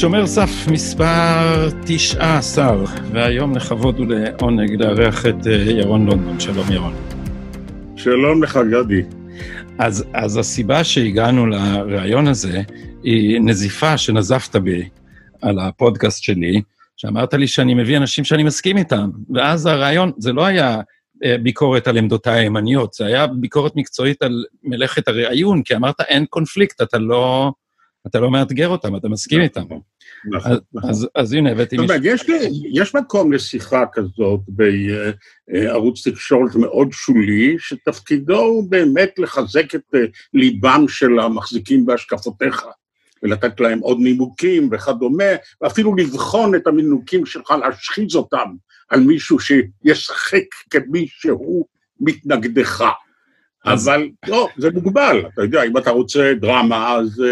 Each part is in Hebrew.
שומר סף מספר 19, והיום לכבוד ולעונג לארח את אה, ירון לונדון. שלום ירון. שלום לך, גדי. אז, אז הסיבה שהגענו לראיון הזה היא נזיפה שנזפת בי על הפודקאסט שלי, שאמרת לי שאני מביא אנשים שאני מסכים איתם, ואז הרעיון, זה לא היה אה, ביקורת על עמדותיי הימניות, זה היה ביקורת מקצועית על מלאכת הראיון, כי אמרת אין קונפליקט, אתה לא... אתה לא מאתגר אותם, אתה מסכים איתם. נכון, נכון. אז, אז הנה, הבאתי מישהו... יש, יש מקום לשיחה כזאת בערוץ תקשורת מאוד שולי, שתפקידו הוא באמת לחזק את אה, ליבם של המחזיקים בהשקפותיך, ולתת להם עוד נימוקים וכדומה, ואפילו לבחון את המינוקים שלך, להשחיז אותם על מישהו שישחק כמי שהוא מתנגדך. אבל לא, זה מוגבל, אתה יודע, אם אתה רוצה דרמה, אז...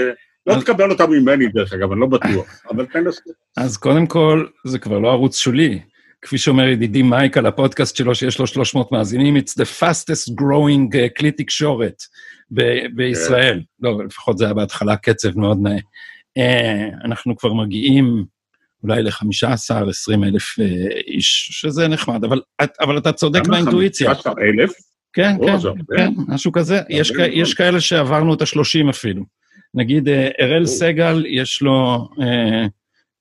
לא תקבל אותה ממני, דרך אגב, אני לא בטוח, אבל תנסה. אז קודם כל, זה כבר לא ערוץ שולי. כפי שאומר ידידי מייק על הפודקאסט שלו, שיש לו 300 מאזינים, it's the fastest growing uh, כלי תקשורת בישראל. Yeah. לא, לפחות זה היה בהתחלה קצב מאוד נאה. Uh, אנחנו כבר מגיעים אולי ל-15-20 אלף uh, איש, שזה נחמד, אבל, אבל אתה צודק באינטואיציה. 15 אלף? כן, כן, כן, משהו כזה. יש, יש כאלה שעברנו את ה-30 אפילו. נגיד אה, אראל סגל, יש לו אה,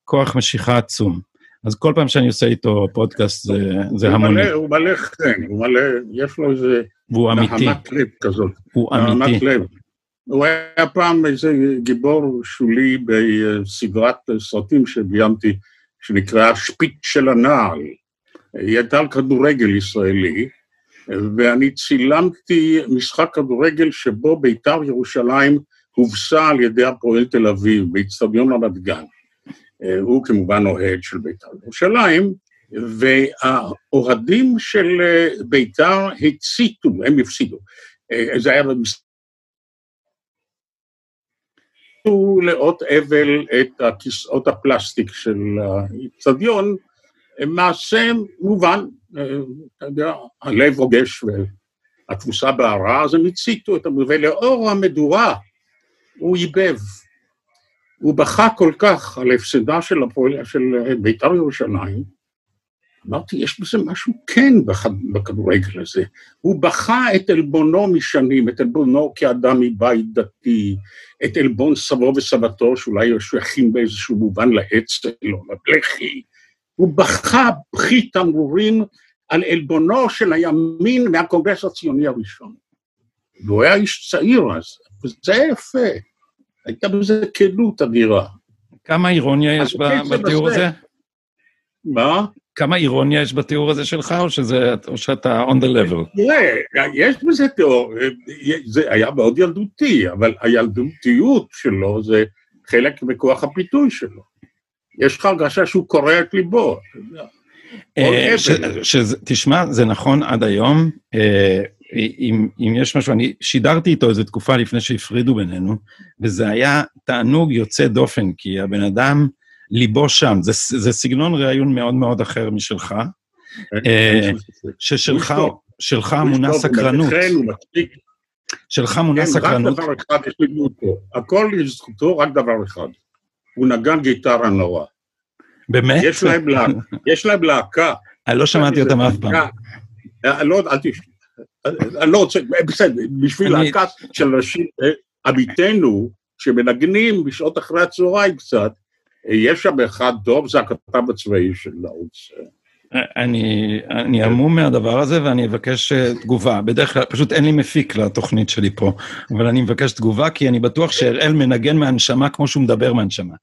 כוח משיכה עצום. אז כל פעם שאני עושה איתו פודקאסט זה, זה המוני. הוא מלא חן, הוא מלא, יש לו איזה... והוא אמיתי. נהמת לב כזאת. הוא אמיתי. לב. הוא היה פעם איזה גיבור שולי בסדרת סרטים שביימתי, שנקראה שפיץ של הנעל. היא הייתה על כדורגל ישראלי, ואני צילמתי משחק כדורגל שבו בית"ר ירושלים הובסה על ידי הפועל תל אביב באיצטדיון רמת גן. אה, הוא כמובן אוהד של בית"ר ירושלים, והאוהדים של אה, בית"ר הציתו, הם הפסידו. אה, זה היה במסגרת... לאות אבל את הכיסאות הפלסטיק של האיצטדיון, מעשה מובן, אתה יודע, הלב רוגש והתבוסה בערה, אז הם הציתו את המובן, ולאור המדורה הוא ייבב. הוא בכה כל כך על הפסדה של, הפועל, של בית"ר ירושלים, אמרתי, יש בזה משהו כן בכדורגל הזה. הוא בכה את עלבונו משנים, את עלבונו כאדם מבית דתי, את עלבון סבו וסבתו, שאולי שייכים באיזשהו מובן לאצ"ל או לבלח"י. הוא בכה בכי תמרורים על עלבונו של הימין מהקונגרס הציוני הראשון. והוא היה איש צעיר אז, וזה יפה. הייתה בזה כנות אדירה. כמה אירוניה יש בתיאור הזה? מה? כמה אירוניה יש בתיאור הזה שלך, או, שזה, או שאתה on the level? תראה, יש בזה תיאור, זה היה מאוד ילדותי, אבל הילדותיות שלו זה חלק מכוח הפיתוי שלו. יש לך הרגשה שהוא קורע את ליבו. אה, תשמע, זה נכון עד היום. אה, אם, אם יש משהו, אני שידרתי איתו איזו תקופה לפני שהפרידו בינינו, וזה היה תענוג יוצא דופן, כי הבן אדם, ליבו שם. זה, זה סגנון ראיון מאוד מאוד אחר משלך, אה, ששלך שלך מונה סקרנות. שלך מונה כן, סקרנות. רק דבר אחד יש לי אותו, הכל לזכותו, רק דבר אחד. הוא נגן גיטרה נורא. באמת? יש להם להקה. אני לא שמעתי אותם אף פעם. אה, לא, אל תשמע. אני לא רוצה, בסדר, בשביל להקת של אנשים, אה, עמיתינו, שמנגנים בשעות אחרי הצהריים קצת, אה, יש שם אחד טוב, זה הכתב הצבאי של הערוץ. אני, אני עמום מהדבר הזה ואני אבקש אה, תגובה. בדרך כלל, פשוט אין לי מפיק לתוכנית שלי פה, אבל אני מבקש תגובה, כי אני בטוח שאראל מנגן מהנשמה כמו שהוא מדבר מהנשמה.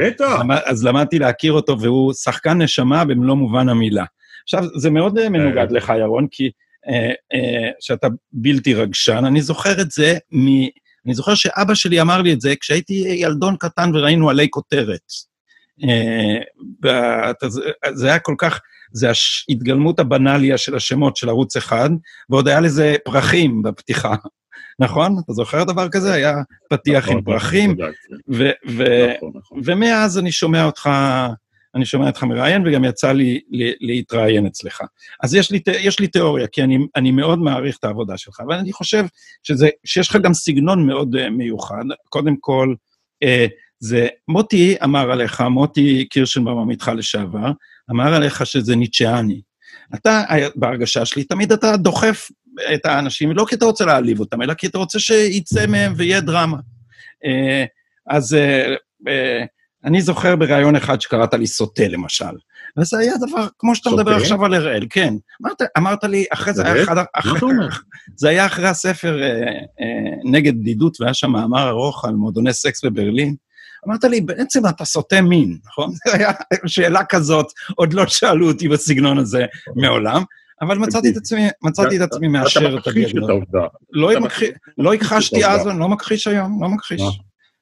בטח. אז למדתי להכיר אותו, והוא שחקן נשמה במלוא מובן המילה. עכשיו, זה מאוד מנוגד לך, ירון, כי אה, אה, שאתה בלתי רגשן. אני זוכר את זה מ... אני זוכר שאבא שלי אמר לי את זה כשהייתי ילדון קטן וראינו עלי כותרת. אה, זה היה כל כך, זה ההתגלמות הבנאליה של השמות של ערוץ אחד, ועוד היה לזה פרחים בפתיחה, נכון? אתה זוכר דבר כזה? היה פתיח עם נכון, פרחים, נכון, ומאז אני שומע אותך אני שומע אותך מראיין, וגם יצא לי להתראיין אצלך. אז יש לי, יש לי תיאוריה, כי אני, אני מאוד מעריך את העבודה שלך, אבל אני חושב שזה, שיש לך גם סגנון מאוד uh, מיוחד. קודם כל, uh, זה, מוטי אמר עליך, מוטי קירשנבאום, עמיתך לשעבר, אמר עליך שזה ניטשיאני. אתה, בהרגשה שלי, תמיד אתה דוחף את האנשים, לא כי אתה רוצה להעליב אותם, אלא כי אתה רוצה שיצא מהם ויהיה דרמה. אה, אז אה, אה, אני זוכר בריאיון אחד שקראת לי סוטה, למשל. וזה היה דבר, כמו שאתה מדבר עכשיו על אראל, כן. אמרת, אמרת לי, אחרי זה היה אחד... אחרי, זה היה אחרי הספר אה, אה, נגד בדידות, והיה שם מאמר ארוך על מועדוני סקס בברלין. אמרת לי, בעצם אתה סוטה מין, נכון? זו הייתה שאלה כזאת, עוד לא שאלו אותי בסגנון הזה מעולם. אבל מצאתי את עצמי, מצאתי את עצמי מאשר את הדיאגנוז. לא, לא הכחשתי אז, אני לא מכחיש היום, לא מכחיש.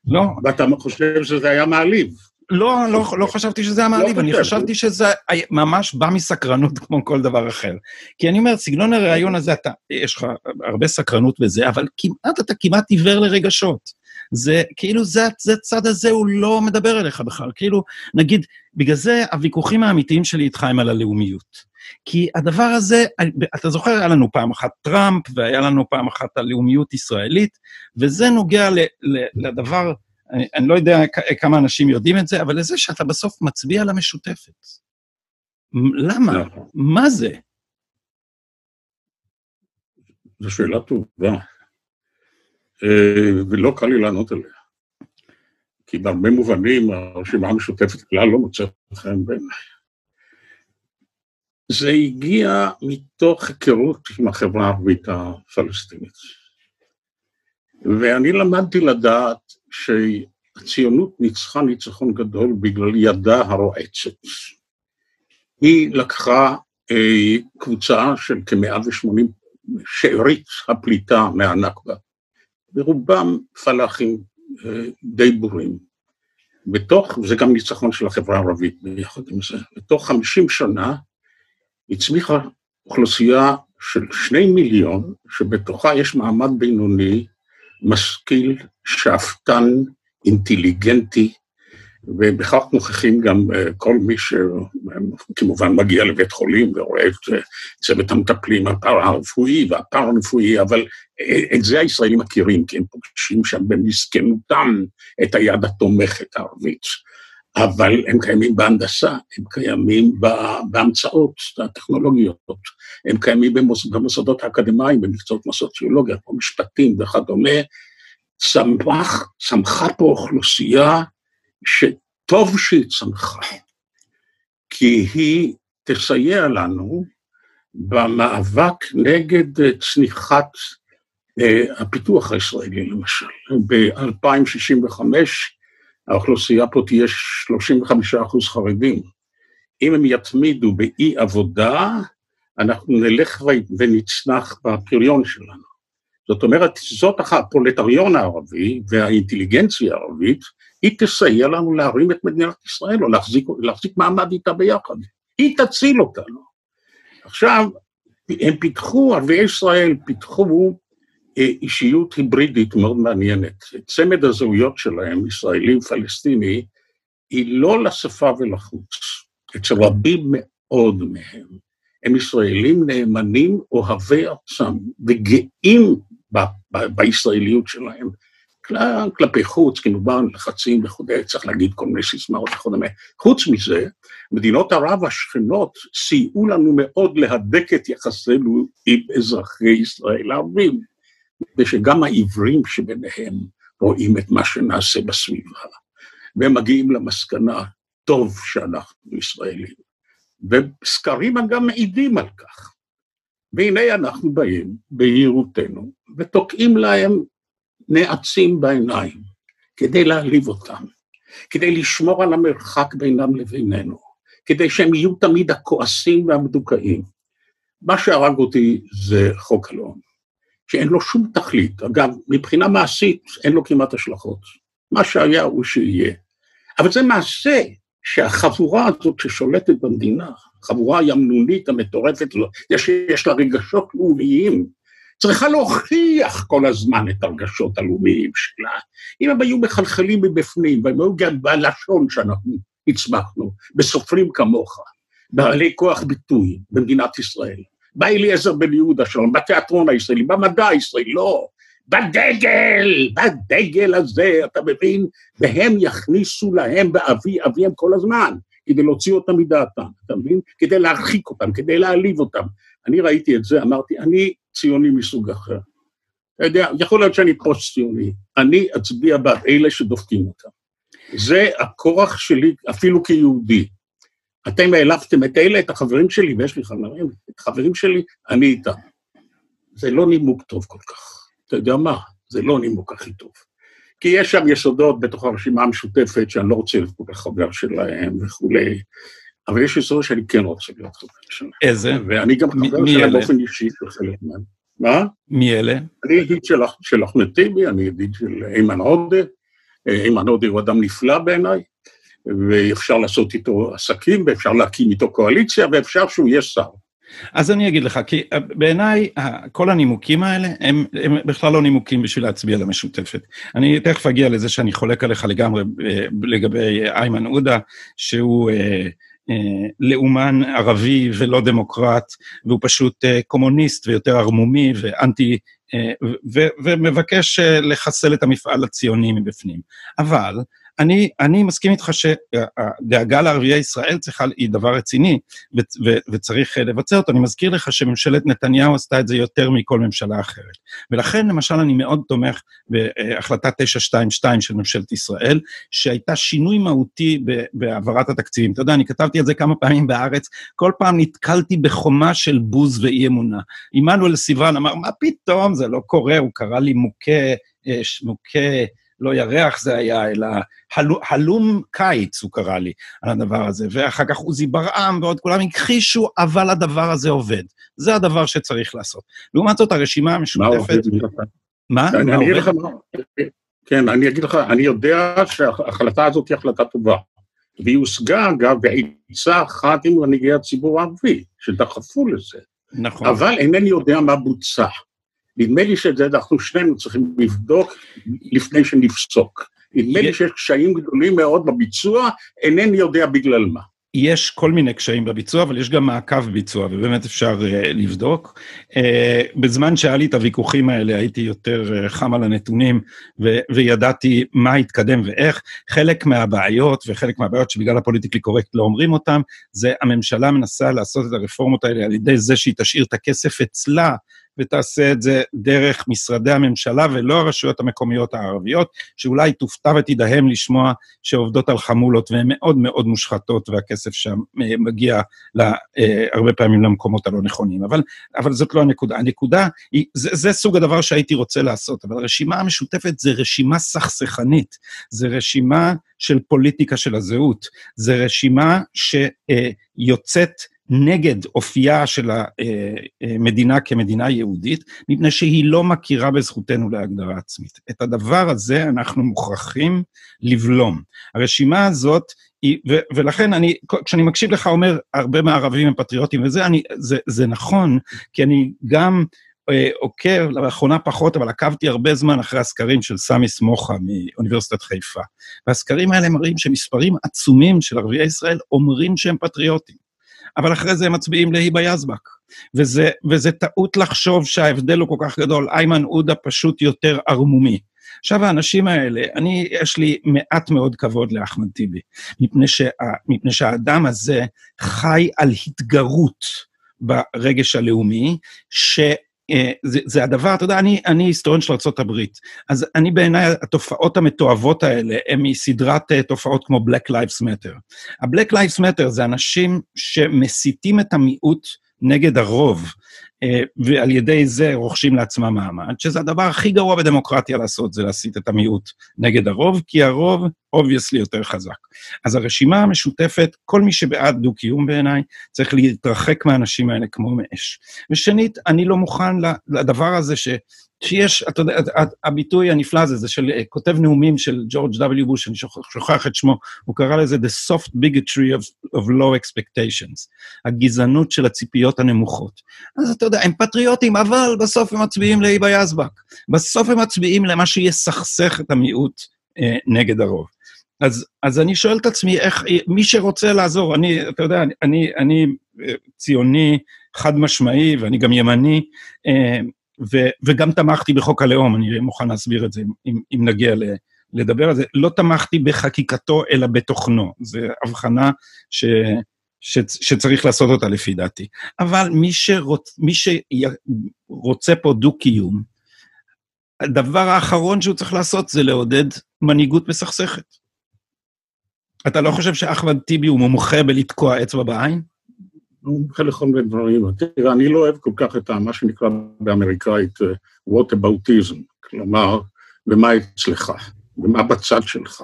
לא. ואתה חושב שזה היה מעליב. לא, לא, לא חשבתי שזה היה לא מעליב, אני חשבתי שזה ממש בא מסקרנות כמו כל דבר אחר. כי אני אומר, סגנון הראיון הזה, אתה, יש לך הרבה סקרנות בזה, אבל כמעט, אתה כמעט עיוור לרגשות. זה כאילו, זה, זה הצד הזה, הוא לא מדבר אליך בכלל. כאילו, נגיד, בגלל זה הוויכוחים האמיתיים שלי איתך הם על הלאומיות. כי הדבר הזה, אתה זוכר, היה לנו פעם אחת טראמפ, והיה לנו פעם אחת הלאומיות ישראלית, וזה נוגע ל, ל, לדבר, אני, אני לא יודע כמה אנשים יודעים את זה, אבל לזה שאתה בסוף מצביע למשותפת. למה? נכון. מה זה? זו שאלה טובה, ולא קל לי לענות עליה. כי בהרבה מובנים הרשימה המשותפת כלל לא מוצאת חן בעיניי. זה הגיע מתוך היכרות עם החברה הערבית הפלסטינית. ואני למדתי לדעת שהציונות ניצחה ניצחון גדול בגלל ידה הרועצת. היא לקחה אה, קבוצה של כ-180 שארית הפליטה מהנכבה, ורובם פלאחים אה, די בורים. בתוך, זה גם ניצחון של החברה הערבית ביחד עם זה, בתוך 50 שנה הצמיחה אוכלוסייה של שני מיליון, שבתוכה יש מעמד בינוני, משכיל, שאפתן, אינטליגנטי, ובכך נוכחים גם אה, כל מי שכמובן מגיע לבית חולים ורואה את אה, צוות המטפלים הפארה-רפואי והפארה-רפואי, אבל את זה הישראלים מכירים, כי הם פוגשים שם במסכנותם את היד התומכת הערבית. אבל הם קיימים בהנדסה, הם קיימים בהמצאות הטכנולוגיות, הם קיימים במוסדות האקדמיים, במקצועות כמו סוציולוגיה, כמו משפטים וכדומה. צמח, צמחה פה אוכלוסייה שטוב שהיא צמחה, כי היא תסייע לנו במאבק נגד צניחת הפיתוח הישראלי, למשל. ב-2065 האוכלוסייה פה תהיה 35 אחוז חרדים. אם הם יתמידו באי עבודה, אנחנו נלך ונצנח בפריון שלנו. זאת אומרת, זאת הפרולטריון הערבי והאינטליגנציה הערבית, היא תסייע לנו להרים את מדינת ישראל, או להחזיק, להחזיק מעמד איתה ביחד. היא תציל אותנו. עכשיו, הם פיתחו, ערביי ישראל פיתחו אה, אישיות היברידית מאוד מעניינת. צמד הזהויות שלהם, ישראלי-פלסטיני, היא לא לשפה ולחוץ. אצל רבים מאוד מהם. הם ישראלים נאמנים, אוהבי ארצם, וגאים ב- ב- בישראליות שלהם. כלפי חוץ, כמובן, לחצים וכו', צריך להגיד כל מיני סיסמאות וכו'. חוץ מזה, מדינות ערב השכנות סייעו לנו מאוד להדק את יחסינו עם אזרחי ישראל הערבים. ושגם העיוורים שביניהם רואים את מה שנעשה בסביבה, והם מגיעים למסקנה, טוב שאנחנו ישראלים. וסקרים גם מעידים על כך. והנה אנחנו באים ביהירותנו ותוקעים להם נעצים בעיניים כדי להעליב אותם, כדי לשמור על המרחק בינם לבינינו, כדי שהם יהיו תמיד הכועסים והמדוכאים. מה שהרג אותי זה חוק הלאום. שאין לו שום תכלית. אגב, מבחינה מעשית אין לו כמעט השלכות. מה שהיה הוא שיהיה. אבל זה מעשה שהחבורה הזאת ששולטת במדינה, החבורה הימנונית המטורפת הזאת, שיש לה רגשות לאומיים, צריכה להוכיח כל הזמן את הרגשות הלאומיים שלה. אם הם היו מחלחלים מבפנים, והם היו גם בלשון שאנחנו הצמחנו, בסופרים כמוך, בעלי כוח ביטוי במדינת ישראל, בא אליעזר בן יהודה שלנו, בתיאטרון הישראלי, במדע הישראלי, לא, בדגל, בדגל הזה, אתה מבין? והם יכניסו להם באבי אביהם כל הזמן, כדי להוציא אותם מדעתם, אתה מבין? כדי להרחיק אותם, כדי להעליב אותם. אני ראיתי את זה, אמרתי, אני ציוני מסוג אחר. אתה יודע, יכול להיות שאני פוסט-ציוני, אני אצביע בעד אלה שדופקים אותם. זה הכורח שלי, אפילו כיהודי. אתם העלבתם את אלה, את החברים שלי, ויש לי חברים, את החברים שלי, אני איתם. זה לא נימוק טוב כל כך. אתה יודע מה? זה לא נימוק הכי טוב. כי יש שם יסודות בתוך הרשימה המשותפת שאני לא רוצה להיות כל כך חבר שלהם וכולי, אבל יש יסודות שאני כן רוצה להיות חבר שלהם. איזה? ואני גם חבר שלהם באופן אישי בחלק מהם. מה? מי אלה? אני ידיד של אחמד טיבי, אני ידיד של איימן עודה. איימן עודה הוא אדם נפלא בעיניי, ואפשר לעשות איתו עסקים, ואפשר להקים איתו קואליציה, ואפשר שהוא יהיה שר. אז אני אגיד לך, כי אה, בעיניי כל הנימוקים האלה הם, הם בכלל לא נימוקים בשביל להצביע למשותפת. אני תכף אגיע לזה שאני חולק עליך לגמרי אה, לגבי איימן עודה, שהוא אה, אה, לאומן ערבי ולא דמוקרט, והוא פשוט אה, קומוניסט ויותר ערמומי ואנטי, אה, ומבקש לחסל את המפעל הציוני מבפנים. אבל אני, אני מסכים איתך שהדאגה לערביי ישראל צריכה, היא דבר רציני, ו, ו, וצריך לבצע אותו. אני מזכיר לך שממשלת נתניהו עשתה את זה יותר מכל ממשלה אחרת. ולכן, למשל, אני מאוד תומך בהחלטה 922 של ממשלת ישראל, שהייתה שינוי מהותי בהעברת התקציבים. אתה יודע, אני כתבתי על זה כמה פעמים בארץ, כל פעם נתקלתי בחומה של בוז ואי אמונה. עמנואל סיוון אמר, מה פתאום, זה לא קורה, הוא קרא לי מוכה, אה, מוכה... לא ירח זה היה, אלא הלום, הלום קיץ, הוא קרא לי, על הדבר הזה. ואחר כך עוזי ברעם ועוד כולם הכחישו, אבל הדבר הזה עובד. זה הדבר שצריך לעשות. לעומת זאת, הרשימה המשותפת... מה? אני אגיד לך מה... כן, אני אגיד לך, אני יודע שההחלטה הזאת היא החלטה טובה. והיא הושגה, אגב, בעצה אחת עם מנהיגי הציבור הערבי, שדחפו לזה. נכון. אבל אינני יודע מה בוצע. נדמה לי שאת זה אנחנו שנינו צריכים לבדוק לפני שנפסוק. נדמה לי שיש קשיים גדולים מאוד בביצוע, אינני יודע בגלל מה. יש כל מיני קשיים בביצוע, אבל יש גם מעקב ביצוע, ובאמת אפשר uh, לבדוק. Uh, בזמן שהיה לי את הוויכוחים האלה, הייתי יותר uh, חם על הנתונים, ו- וידעתי מה התקדם ואיך. חלק מהבעיות, וחלק מהבעיות שבגלל הפוליטיקלי קורקט לא אומרים אותם, זה הממשלה מנסה לעשות את הרפורמות האלה על ידי זה שהיא תשאיר את הכסף אצלה, ותעשה את זה דרך משרדי הממשלה ולא הרשויות המקומיות הערביות, שאולי תופתע ותדהם לשמוע שעובדות על חמולות והן מאוד מאוד מושחתות והכסף שם אה, מגיע לה, אה, הרבה פעמים למקומות הלא נכונים. אבל, אבל זאת לא הנקודה. הנקודה היא, זה, זה סוג הדבר שהייתי רוצה לעשות, אבל הרשימה המשותפת זה רשימה סכסכנית, זה רשימה של פוליטיקה של הזהות, זה רשימה שיוצאת נגד אופייה של המדינה כמדינה יהודית, מפני שהיא לא מכירה בזכותנו להגדרה עצמית. את הדבר הזה אנחנו מוכרחים לבלום. הרשימה הזאת היא, ו, ולכן אני, כשאני מקשיב לך אומר, הרבה מהערבים הם פטריוטים וזה, אני, זה, זה נכון, כי אני גם אה, עוקב, לאחרונה פחות, אבל עקבתי הרבה זמן אחרי הסקרים של סמי סמוכה מאוניברסיטת חיפה. והסקרים האלה מראים שמספרים עצומים של ערביי ישראל אומרים שהם פטריוטים. אבל אחרי זה הם מצביעים להיבה יזבק. וזה, וזה טעות לחשוב שההבדל הוא כל כך גדול. איימן עודה פשוט יותר ערמומי. עכשיו, האנשים האלה, אני, יש לי מעט מאוד כבוד לאחמד טיבי, מפני, שה, מפני שהאדם הזה חי על התגרות ברגש הלאומי, ש... אה, זה, זה הדבר, אתה יודע, אני, אני היסטוריון של ארה"ב, אז אני בעיניי, התופעות המתועבות האלה הן מסדרת uh, תופעות כמו Black Lives Matter. ה-Black Lives Matter זה אנשים שמסיתים את המיעוט נגד הרוב, אה, ועל ידי זה רוכשים לעצמם מעמד, שזה הדבר הכי גרוע בדמוקרטיה לעשות, זה להסית את המיעוט נגד הרוב, כי הרוב obviously יותר חזק. אז הרשימה המשותפת, כל מי שבעד דו-קיום בעיניי, צריך להתרחק מהאנשים האלה כמו מאש. ושנית, אני לא מוכן לדבר הזה ש... שיש, אתה יודע, הביטוי הנפלא הזה, זה של אה, כותב נאומים של ג'ורג' W. בוש, אני שוכח את שמו, הוא קרא לזה The Soft Bigotry of, of Low Expectations, הגזענות של הציפיות הנמוכות. אז אתה יודע, הם פטריוטים, אבל בסוף הם מצביעים להיבה יזבק. בסוף הם מצביעים למה שיסכסך את המיעוט אה, נגד הרוב. אז, אז אני שואל את עצמי, איך, מי שרוצה לעזור, אני, אתה יודע, אני, אני אה, ציוני חד משמעי, ואני גם ימני, אה, ו, וגם תמכתי בחוק הלאום, אני מוכן להסביר את זה אם, אם נגיע ל, לדבר על זה. לא תמכתי בחקיקתו, אלא בתוכנו. זו הבחנה ש, ש, שצריך לעשות אותה לפי דעתי. אבל מי, שרוצ, מי שרוצה פה דו-קיום, הדבר האחרון שהוא צריך לעשות זה לעודד מנהיגות מסכסכת. אתה לא חושב שאחמד טיבי הוא מומחה בלתקוע אצבע בעין? הוא מומחה לכל מיני דברים. תראה, אני לא אוהב כל כך את מה שנקרא באמריקאית uh, what aboutism, כלומר, ומה אצלך, ומה בצד שלך.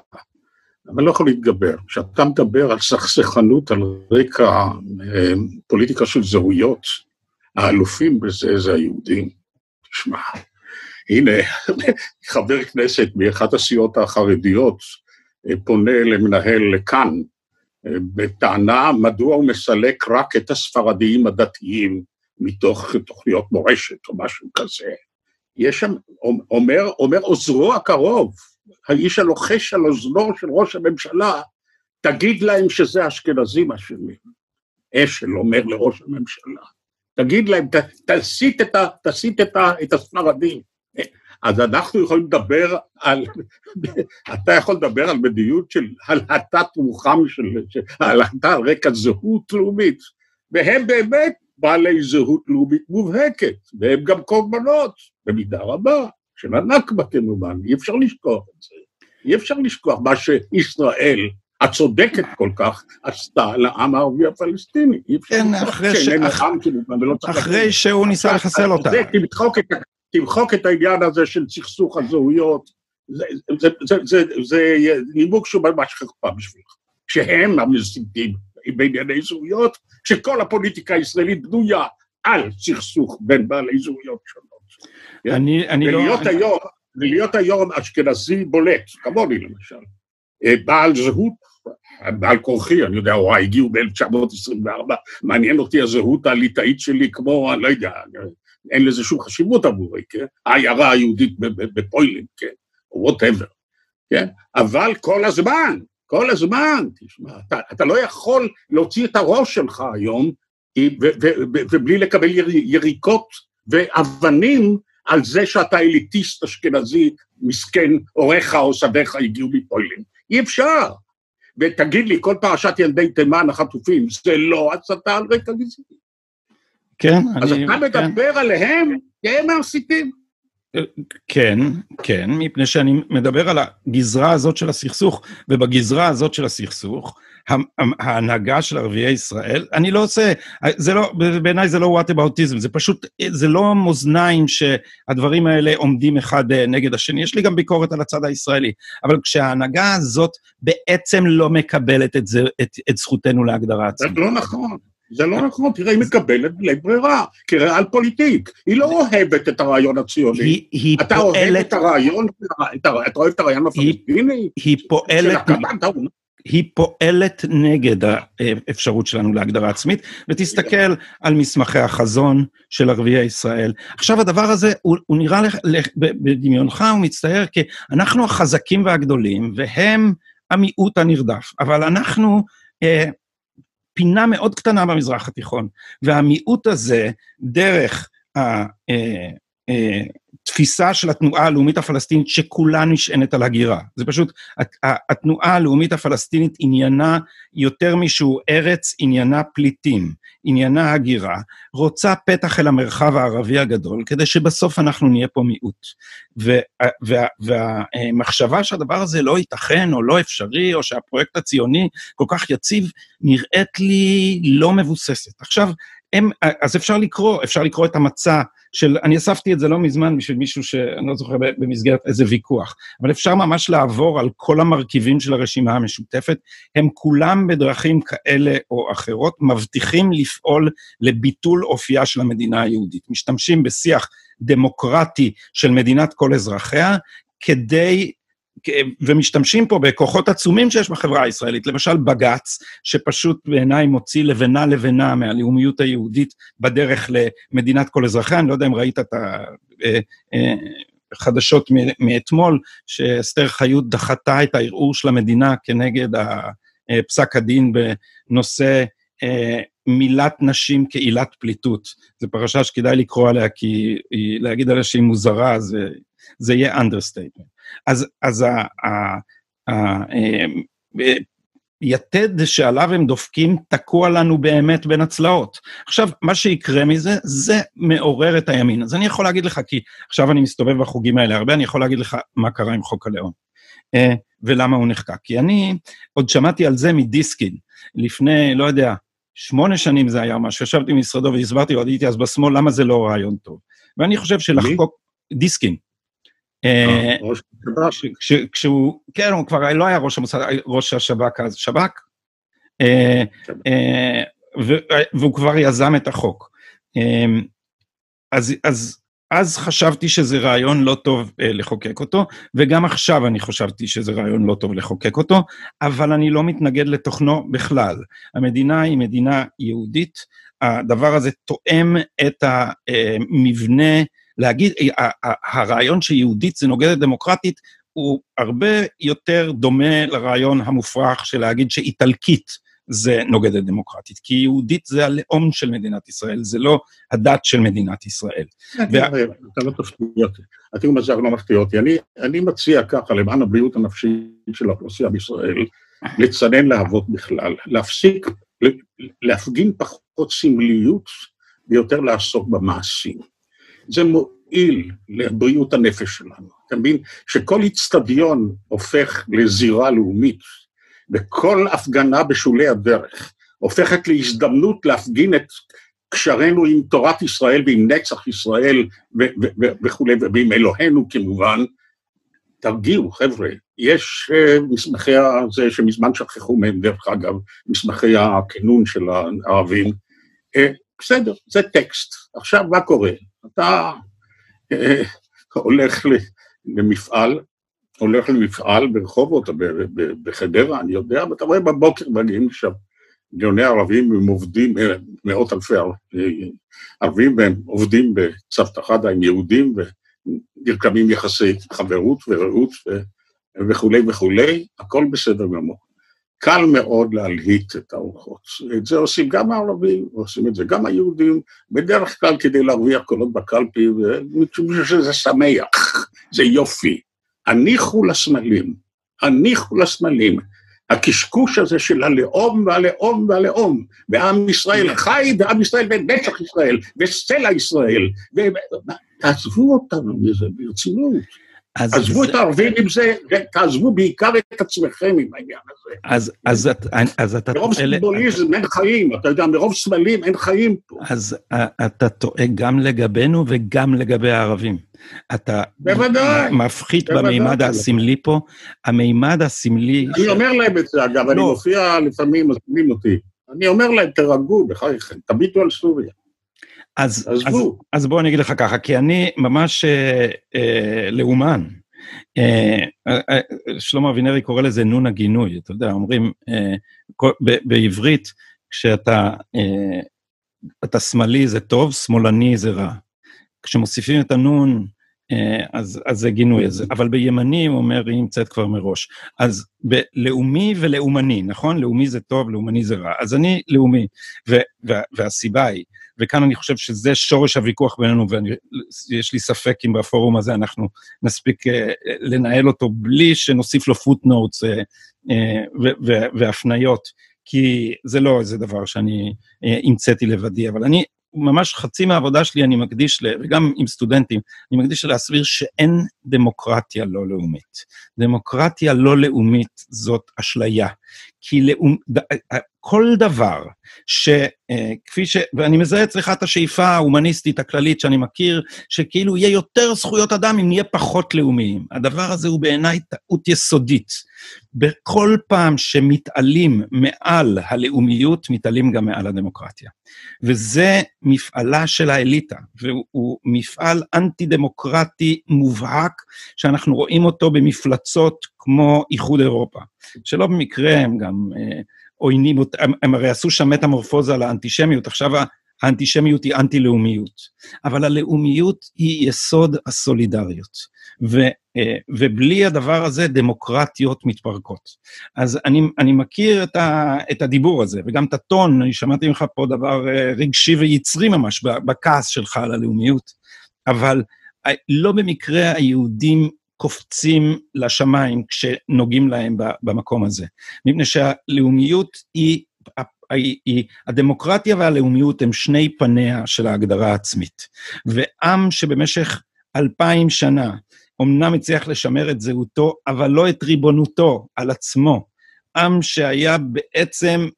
אני לא יכול להתגבר. כשאתה מדבר על סכסכנות על רקע אה, פוליטיקה של זהויות, האלופים בזה זה היהודים. תשמע, הנה, חבר כנסת מאחת הסיעות החרדיות אה, פונה למנהל כאן אה, בטענה מדוע הוא מסלק רק את הספרדיים הדתיים מתוך תוכניות מורשת או משהו כזה. יש שם, אומר, אומר עוזרו הקרוב, האיש הלוחש על אוזנו של ראש הממשלה, תגיד להם שזה אשכנזים אשמים. אשל אומר לראש הממשלה, תגיד להם, ת, תסיט, את, תסיט את, את הספרדים. אז אנחנו יכולים לדבר על, אתה יכול לדבר על מדיניות של הלהטת רוחם של, הלהטה על רקע זהות לאומית, והם באמת בעלי זהות לאומית מובהקת, והם גם קורבנות, במידה רבה, של הנכבה כמובן, אי אפשר לשכוח את זה. אי אפשר לשכוח מה שישראל, הצודקת כל כך, עשתה לעם הערבי הפלסטיני. אי אפשר כן, אחרי, ש... אח... אחרי שהוא ניסה לחסל אותה. תמחוק את, תמחוק את העניין הזה של סכסוך הזהויות, זה, זה, זה, זה, זה נימוק שהוא ממש חרפה בשבילך. שהם המסיתים בענייני זהויות, שכל הפוליטיקה הישראלית בנויה על סכסוך בין בעלי זהויות שונות. אני, אני לא... ולהיות היום, ולהיות היום אשכנזי בולט, כמוני למשל, אה, בעל זהות, בעל כורחי, אני יודע, וואי, הגיעו ב-1924, מעניין אותי הזהות הליטאית שלי כמו, אני לא יודע, אין לזה שום חשיבות עבורי, כן? העיירה היהודית בפוילין, כן? או whatever, כן? אבל כל הזמן, כל הזמן, תשמע, אתה, אתה לא יכול להוציא את הראש שלך היום ובלי לקבל יריקות ואבנים על זה שאתה אליטיסט אשכנזי, מסכן, הוריך או סביך הגיעו מפוילין. אי אפשר. ותגיד לי, כל פרשת ילדי תימן החטופים, זה לא הסתה על רקע גזעי. כן, אז אני... אז אתה מדבר כן. עליהם, כי הם המסיתים. כן, כן, מפני שאני מדבר על הגזרה הזאת של הסכסוך, ובגזרה הזאת של הסכסוך, ההנהגה של ערביי ישראל, אני לא עושה, זה לא, בעיניי זה לא וואטאבאוטיזם, זה פשוט, זה לא מאזניים שהדברים האלה עומדים אחד אה, נגד השני, יש לי גם ביקורת על הצד הישראלי, אבל כשההנהגה הזאת בעצם לא מקבלת את, זה, את, את זכותנו להגדרה עצמית. זה לא נכון. זה לא נכון, תראה, היא מקבלת בלי ברירה, כריאל פוליטיק. היא לא אוהבת את הרעיון הציוני. היא, אתה פועלת... אוהב את הרעיון, אתה אוהב את הרעיון הפלסטיני? היא פועלת... היא פועלת נגד האפשרות שלנו להגדרה עצמית, ותסתכל על מסמכי החזון של ערביי ישראל. עכשיו, הדבר הזה, הוא, הוא נראה לך, בדמיונך, הוא מצטייר כי אנחנו החזקים והגדולים, והם המיעוט הנרדף. אבל אנחנו אה, פינה מאוד קטנה במזרח התיכון, והמיעוט הזה, דרך ה... אה, תפיסה של התנועה הלאומית הפלסטינית שכולה נשענת על הגירה. זה פשוט, התנועה הלאומית הפלסטינית עניינה יותר משהוא ארץ, עניינה פליטים, עניינה הגירה, רוצה פתח אל המרחב הערבי הגדול, כדי שבסוף אנחנו נהיה פה מיעוט. והמחשבה שהדבר הזה לא ייתכן או לא אפשרי, או שהפרויקט הציוני כל כך יציב, נראית לי לא מבוססת. עכשיו, הם, אז אפשר לקרוא, אפשר לקרוא את המצע של, אני אספתי את זה לא מזמן בשביל מישהו שאני לא זוכר במסגרת איזה ויכוח, אבל אפשר ממש לעבור על כל המרכיבים של הרשימה המשותפת, הם כולם בדרכים כאלה או אחרות מבטיחים לפעול לביטול אופייה של המדינה היהודית. משתמשים בשיח דמוקרטי של מדינת כל אזרחיה, כדי ומשתמשים פה בכוחות עצומים שיש בחברה הישראלית, למשל בג"ץ, שפשוט בעיניי מוציא לבנה לבנה מהלאומיות היהודית בדרך למדינת כל אזרחיה, אני לא יודע אם ראית את החדשות אה, אה, מאתמול, שאסתר חיות דחתה את הערעור של המדינה כנגד פסק הדין בנושא אה, מילת נשים כעילת פליטות. זו פרשה שכדאי לקרוא עליה, כי להגיד עליה שהיא מוזרה, זה, זה יהיה understatement. אז, אז ה, ה, ה, ה, יתד שעליו הם דופקים תקוע לנו באמת בין הצלעות. עכשיו, מה שיקרה מזה, זה מעורר את הימין. אז אני יכול להגיד לך, כי עכשיו אני מסתובב בחוגים האלה הרבה, אני יכול להגיד לך מה קרה עם חוק הלאום. אה, ולמה הוא נחקק. כי אני עוד שמעתי על זה מדיסקין, לפני, לא יודע, שמונה שנים זה היה משהו, ישבתי במשרדו והסברתי לו, הייתי אז בשמאל, למה זה לא רעיון טוב. ואני חושב שלחקוק, דיסקין. אה, אה, כשהוא, כן, הוא כבר לא היה ראש המוסד, ראש השב"כ אז, שב"כ, והוא כבר יזם את החוק. אז, אז אז חשבתי שזה רעיון לא טוב אה, לחוקק אותו, וגם עכשיו אני חשבתי שזה רעיון לא טוב לחוקק אותו, אבל אני לא מתנגד לתוכנו בכלל. המדינה היא מדינה יהודית, הדבר הזה תואם את המבנה, להגיד, הרעיון שיהודית זה נוגדת דמוקרטית, הוא הרבה יותר דומה לרעיון המופרך של להגיד שאיטלקית זה נוגד את דמוקרטית, כי יהודית זה הלאום של מדינת ישראל, זה לא הדת של מדינת ישראל. אתה לא תפתיע אותי, הטיעון הזה לא מפתיע אותי. אני מציע ככה, למען הבריאות הנפשית של האוכלוסייה בישראל, לצנן להבות בכלל, להפסיק, להפגין פחות סמליות ויותר לעסוק במעשים. זה מועיל לבריאות הנפש שלנו. אתה מבין שכל איצטדיון הופך לזירה לאומית, וכל הפגנה בשולי הדרך הופכת להזדמנות להפגין את קשרנו עם תורת ישראל ועם נצח ישראל וכולי, ועם אלוהינו כמובן, תרגיעו, חבר'ה. יש uh, מסמכי זה שמזמן שכחו מהם, דרך אגב, מסמכי הכינון של הערבים. Uh, בסדר, זה טקסט. עכשיו, מה קורה? אתה uh, הולך למפעל, הולך למפעל ברחובות בחדרה, אני יודע, ואתה רואה בבוקר מגיעים שם מיליוני ערבים, הם עובדים, אה, מאות אלפי ערבים, והם עובדים בצוותא חדא עם יהודים, ונרקמים יחסי חברות ורעות וכולי וכולי, הכל בסדר גמור. קל מאוד להלהיט את האורחות. את זה עושים גם הערבים, עושים את זה גם היהודים, בדרך כלל כדי להרוויח קולות בקלפי, ומשום שזה שמח, זה יופי. הניחו לסמלים, הניחו לסמלים. הקשקוש הזה של הלאום והלאום והלאום, ועם ישראל חי, ועם ישראל ונצח ישראל, וסלע ישראל, ו... תעזבו אותנו מזה ברצינות. עזבו זה... את הערבים עם זה, ותעזבו בעיקר את עצמכם עם העניין הזה. אז, אז, אז אתה... מרוב סימבוליזם אין חיים, אתה יודע, מרוב סמלים אין חיים פה. אז אתה טועה גם לגבינו וגם לגבי הערבים. אתה בוודאי, מפחית בוודאי. במימד הסמלי פה, המימד הסמלי... אני ש... אומר להם את זה, אגב, לא. אני מופיע לפעמים, מזמינים אותי. אני אומר להם, תרגעו, בחייכם, תביטו על סוריה. אז, אז, אז בואו אני אגיד לך ככה, כי אני ממש אה, אה, לאומן. אה, אה, אה, שלמה אבינרי קורא לזה נון הגינוי, אתה יודע, אומרים ב, בעברית, כשאתה אתה שמאלי זה טוב, שמאלני זה רע. כשמוסיפים את הנון, אז, אז זה גינוי הזה. אבל בימני, הוא אומר, היא נמצאת כבר מראש. אז בלאומי ולאומני, נכון? לאומי זה טוב, לאומני זה רע. אז אני לאומי, ו, וה, והסיבה היא, וכאן אני חושב שזה שורש הוויכוח בינינו, ויש לי ספק אם בפורום הזה אנחנו נספיק uh, לנהל אותו בלי שנוסיף לו פוטנוטס uh, uh, והפניות, כי זה לא איזה דבר שאני המצאתי לבדי, אבל אני ממש חצי מהעבודה שלי אני מקדיש, וגם עם סטודנטים, אני מקדיש להסביר שאין דמוקרטיה לא לאומית. דמוקרטיה לא לאומית זאת אשליה. כי לאום, כל דבר שכפי ש... ואני מזהה אצלך את השאיפה ההומניסטית הכללית שאני מכיר, שכאילו יהיה יותר זכויות אדם אם נהיה פחות לאומיים. הדבר הזה הוא בעיניי טעות יסודית. בכל פעם שמתעלים מעל הלאומיות, מתעלים גם מעל הדמוקרטיה. וזה מפעלה של האליטה, והוא מפעל אנטי-דמוקרטי מובהק, שאנחנו רואים אותו במפלצות כמו איחוד אירופה, שלא במקרה הם גם אה, עוינים, הם, הם הרי עשו שם מטמורפוזה לאנטישמיות, עכשיו האנטישמיות היא אנטי-לאומיות, אבל הלאומיות היא יסוד הסולידריות, ו, אה, ובלי הדבר הזה דמוקרטיות מתפרקות. אז אני, אני מכיר את, ה, את הדיבור הזה, וגם את הטון, אני שמעתי ממך פה דבר אה, רגשי ויצרי ממש בכעס שלך על הלאומיות, אבל אה, לא במקרה היהודים קופצים לשמיים כשנוגעים להם במקום הזה. מפני שהלאומיות היא, היא, היא, הדמוקרטיה והלאומיות הם שני פניה של ההגדרה העצמית. ועם שבמשך אלפיים שנה אמנם הצליח לשמר את זהותו, אבל לא את ריבונותו על עצמו. עם שהיה בעצם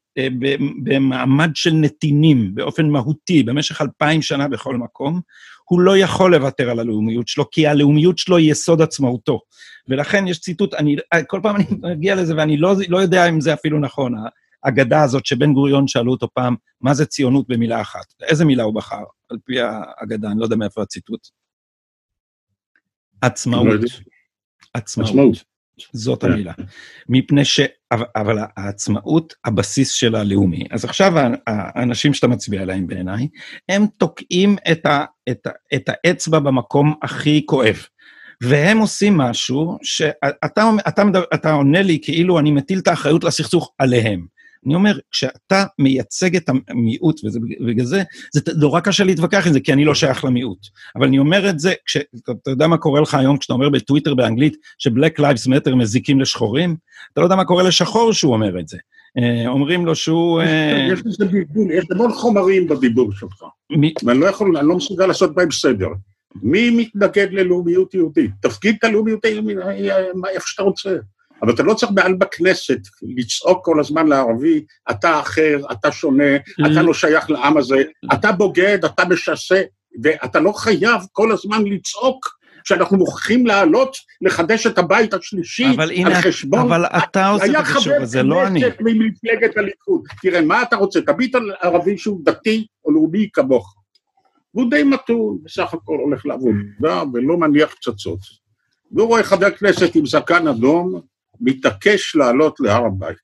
במעמד של נתינים באופן מהותי במשך אלפיים שנה בכל מקום, הוא לא יכול לוותר על הלאומיות שלו, כי הלאומיות שלו היא יסוד עצמאותו. ולכן יש ציטוט, אני, כל פעם אני מגיע לזה ואני לא, לא יודע אם זה אפילו נכון, האגדה הזאת שבן גוריון שאלו אותו פעם, מה זה ציונות במילה אחת? איזה מילה הוא בחר, על פי האגדה, אני לא יודע מאיפה הציטוט. עצמאות. לא עצמאות. זאת כן. המילה. מפני ש... אבל העצמאות, הבסיס של הלאומי. אז עכשיו האנשים שאתה מצביע עליהם בעיניי, הם תוקעים את, ה, את, את האצבע במקום הכי כואב. והם עושים משהו שאתה אתה, אתה, אתה עונה לי כאילו אני מטיל את האחריות לסכסוך עליהם. אני אומר, כשאתה מייצג את המיעוט, ובגלל זה, זה נורא קשה להתווכח עם זה, כי אני לא שייך למיעוט. אבל אני אומר את זה, כשאתה יודע מה קורה לך היום כשאתה אומר בטוויטר באנגלית ש-Black Lives Matter מזיקים לשחורים? אתה לא יודע מה קורה לשחור שהוא אומר את זה. אה, אומרים לו שהוא... אה, יש לזה בלבול, יש המון חומרים בדיבור שלך. ואני לא יכול, אני לא מסוגל לעשות בהם סדר. מי מתנגד ללאומיות יהודית? תפקיד את הלאומיות איפה שאתה רוצה. אבל אתה לא צריך מעל בכנסת לצעוק כל הזמן לערבי, אתה אחר, אתה שונה, אתה לא שייך לעם הזה, אתה בוגד, אתה משסה, ואתה לא חייב כל הזמן לצעוק שאנחנו מוכרחים לעלות, לחדש את הבית השלישי אבל הנה, על חשבון... אבל אתה עושה את החישוב הזה, לא אני. היה חבר כנסת ממפלגת הליכוד. תראה, מה אתה רוצה? תביט על ערבי שהוא דתי או לאומי כמוך. והוא די מתון, בסך הכל הולך לעבודה ולא מניח פצצות. והוא רואה חבר כנסת עם זקן אדום, מתעקש לעלות להר הבית.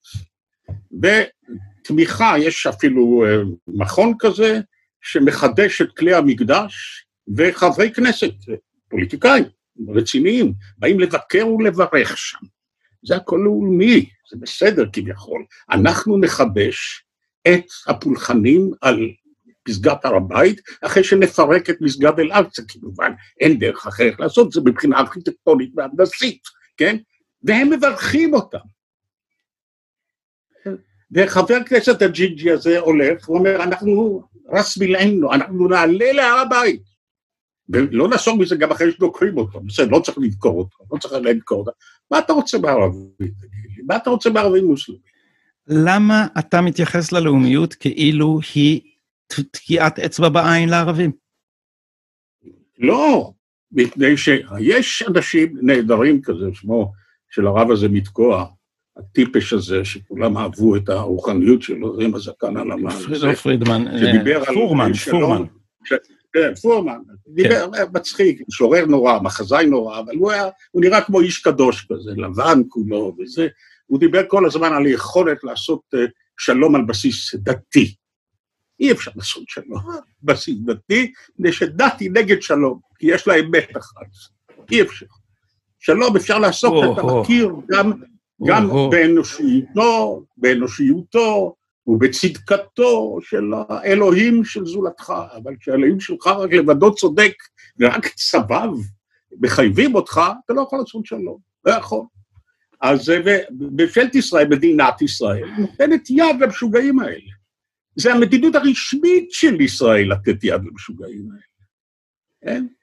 בתמיכה, יש אפילו אה, מכון כזה, שמחדש את כלי המקדש, וחברי כנסת, פוליטיקאים רציניים, באים לבקר ולברך שם. זה הכל לאומי, זה בסדר כביכול. אנחנו נחדש את הפולחנים על פסגת הר הבית, אחרי שנפרק את מסגד אל-אקצא, כמובן, אין דרך אחרת לעשות זה מבחינה ארכיטקטונית והנדסית, כן? והם מברכים אותם. וחבר הכנסת הג'ינג'י הזה הולך ואומר, אנחנו רס מילאנו, אנחנו נעלה להר הבית. ולא נסוג מזה גם אחרי שדוקרים אותו, בסדר, לא צריך לדקור אותו, לא צריך לדקור אותו. מה אתה רוצה בערבית, מה אתה רוצה בערבים מוסלמים? למה אתה מתייחס ללאומיות כאילו היא תקיעת אצבע בעין לערבים? לא, מפני שיש אנשים נהדרים כזה, שמו של הרב הזה מתקוע, הטיפש הזה, שכולם אהבו את הרוחניות שלו, עם הזקן על המן. לא פרידמן, אה, פורמן, פורמן. כן, פורמן, דיבר כן. מצחיק, שורר נורא, מחזאי נורא, אבל הוא היה, הוא נראה כמו איש קדוש כזה, לבן כולו וזה, הוא דיבר כל הזמן על היכולת לעשות אה, שלום על בסיס דתי. אי אפשר לעשות שלום על בסיס דתי, מפני שדת היא נגד שלום, כי יש לה אמת אחת. אי אפשר. שלום אפשר לעשות, אתה מכיר גם, גם באנושיותו, באנושיותו ובצדקתו של האלוהים של זולתך, אבל כשהאלוהים שלך רק לבדו צודק ורק צבב מחייבים אותך, אתה לא יכול לעשות שלום, לא יכול. אז ממשלת ישראל, מדינת ישראל, נותנת יד למשוגעים האלה. זה המדיניות הרשמית של ישראל לתת יד למשוגעים האלה.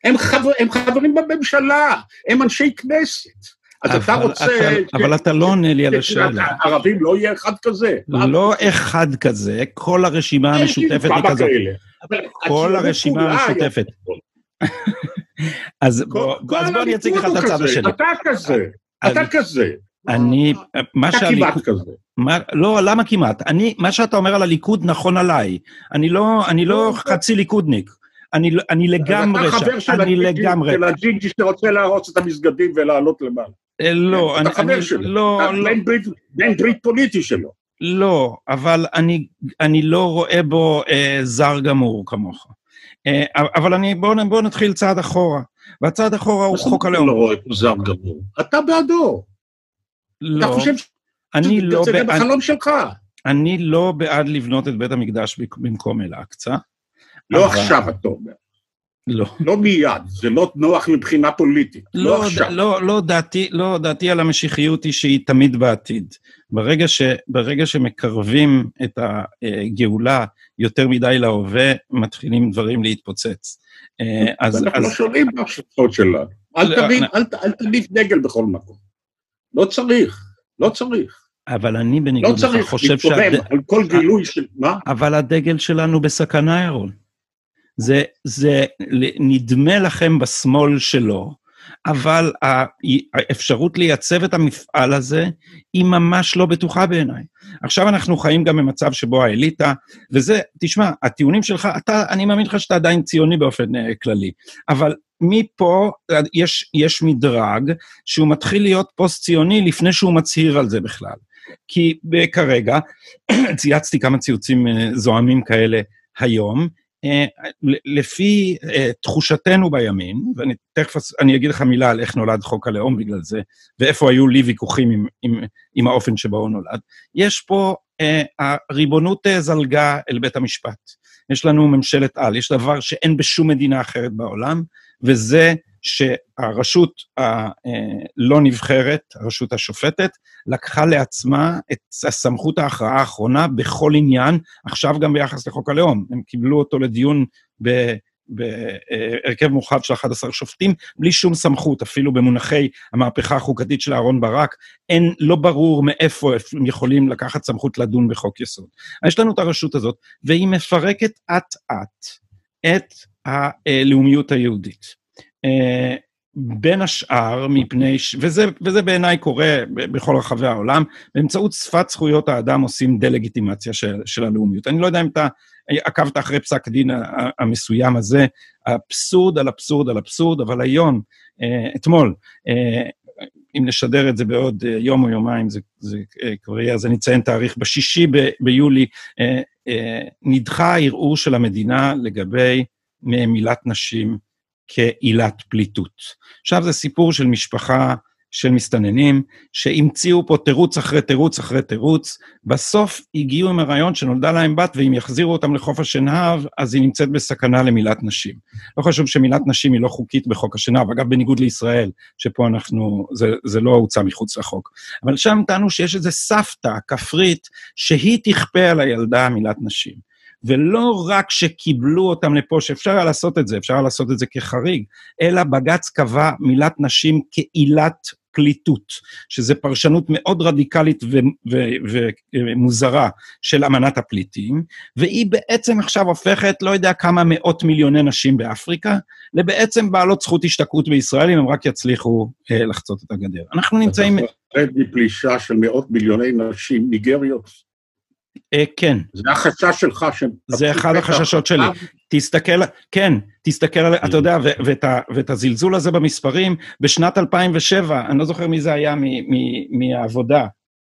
הם, חבר, הם חברים בממשלה, הם אנשי כנסת. אז אתה רוצה... אתה, אבל אתה לא עונה לי על השאלה. ערבים לא יהיה אחד כזה. לא אחד כזה, כל הרשימה המשותפת היא כזאת. כל הרשימה המשותפת. אז בוא אני אציג לך את הצד השני. אתה כזה, אתה כזה. אני, מה שהליכוד... אתה כמעט כזה. מה, לא, למה כמעט? אני, מה שאתה אומר על הליכוד נכון עליי. אני לא, אני לא חצי ליכודניק. אני, אני לגמרי שם, אני לגמרי. של הג'ינג'י שרוצה להרוס את המסגדים ולעלות למעלה. אה, לא, אני... אתה חבר שלו. לא, לא. בן ברית פוליטי שלו. לא, אבל אני, אני לא רואה בו אה, זר גמור כמוך. אה, אבל אני, בואו בוא נתחיל צעד אחורה. והצעד אחורה הוא חוק הלאום. אתה לא רואה בו זר גמור. אתה בעדו. לא, אתה חושב אני לא שזה בעד... בחלום שלך. אני לא בעד לבנות את בית המקדש במקום אל-אקצא. לא אבל- עכשיו, אתה אומר. לא. לא מיד, זה לא נוח מבחינה פוליטית. לא לא, עכשיו. לא, לא, דעתי, לא, דעתי על המשיחיות היא שהיא תמיד בעתיד. ברגע, ש, ברגע שמקרבים את הגאולה יותר מדי להווה, מתחילים דברים להתפוצץ. אה, אז, ואנחנו לא אז שואלים בהשלכות שלנו. אל לא, תבין, אני- אל אל תניף דגל בכל מקום. לא צריך, לא צריך. אבל אני לא בניגוד לך צריך חושב להתקומם. על כל גילוי של... מה? אבל הדגל שלנו בסכנה, ירון. זה, זה נדמה לכם בשמאל שלו, אבל האפשרות לייצב את המפעל הזה היא ממש לא בטוחה בעיניי. עכשיו אנחנו חיים גם במצב שבו האליטה, וזה, תשמע, הטיעונים שלך, אתה, אני מאמין לך שאתה עדיין ציוני באופן אה, כללי, אבל מפה אה, יש, יש מדרג שהוא מתחיל להיות פוסט-ציוני לפני שהוא מצהיר על זה בכלל. כי ב- כרגע, צייצתי כמה ציוצים אה, זועמים כאלה היום, אה, לפי אה, תחושתנו בימין, ואני תכף אני אגיד לך מילה על איך נולד חוק הלאום בגלל זה, ואיפה היו לי ויכוחים עם, עם, עם האופן שבו הוא נולד, יש פה, אה, הריבונות אה, זלגה אל בית המשפט. יש לנו ממשלת על, יש דבר שאין בשום מדינה אחרת בעולם, וזה שהרשות הלא נבחרת, הרשות השופטת, לקחה לעצמה את הסמכות ההכרעה האחרונה בכל עניין, עכשיו גם ביחס לחוק הלאום. הם קיבלו אותו לדיון ב... בהרכב מורחב של 11 שופטים, בלי שום סמכות, אפילו במונחי המהפכה החוקתית של אהרן ברק, אין, לא ברור מאיפה הם יכולים לקחת סמכות לדון בחוק יסוד. יש לנו את הרשות הזאת, והיא מפרקת אט-אט את הלאומיות היהודית. אה, בין השאר, מפני, ש... וזה, וזה בעיניי קורה בכל רחבי העולם, באמצעות שפת זכויות האדם עושים דה-לגיטימציה של, של הלאומיות. אני לא יודע אם אתה עקבת אחרי פסק ה- המסוים הזה, אבסורד על אבסורד על אבסורד, אבל היום, אה, אתמול, אה, אם נשדר את זה בעוד יום או יומיים, זה, זה כבר יהיה, אז אני אציין תאריך, בשישי ב- ביולי, נדחה הערעור של המדינה לגבי מילת נשים כעילת פליטות. עכשיו זה סיפור של משפחה של מסתננים, שהמציאו פה תירוץ אחרי תירוץ אחרי תירוץ, בסוף הגיעו עם הרעיון שנולדה להם בת, ואם יחזירו אותם לחוף השנהב, אז היא נמצאת בסכנה למילת נשים. לא חשוב שמילת נשים היא לא חוקית בחוק השנהב, אגב, בניגוד לישראל, שפה אנחנו, זה, זה לא הוצא מחוץ לחוק. אבל שם טענו שיש איזה סבתא, כפרית, שהיא תכפה על הילדה מילת נשים. ולא רק שקיבלו אותם לפה, שאפשר היה לעשות את זה, אפשר היה לעשות את זה כחריג, אלא בג"ץ קבע מילת נשים כעילת פליטות, שזה פרשנות מאוד רדיקלית ומוזרה של אמנת הפליטים, והיא בעצם עכשיו הופכת לא יודע כמה מאות מיליוני נשים באפריקה, לבעצם בעלות זכות השתקעות בישראל, אם הם רק יצליחו אה, לחצות את הגדר. אנחנו נמצאים... אתה מפחד מפלישה של מאות מיליוני נשים ניגריות. אה, כן, זה החשש שלך. זה אחד החששות שלי. תסתכל, כן, תסתכל על, אתה יודע, ואת, הזלזול הזה במספרים, בשנת 2007, אני לא זוכר מי זה היה מהעבודה,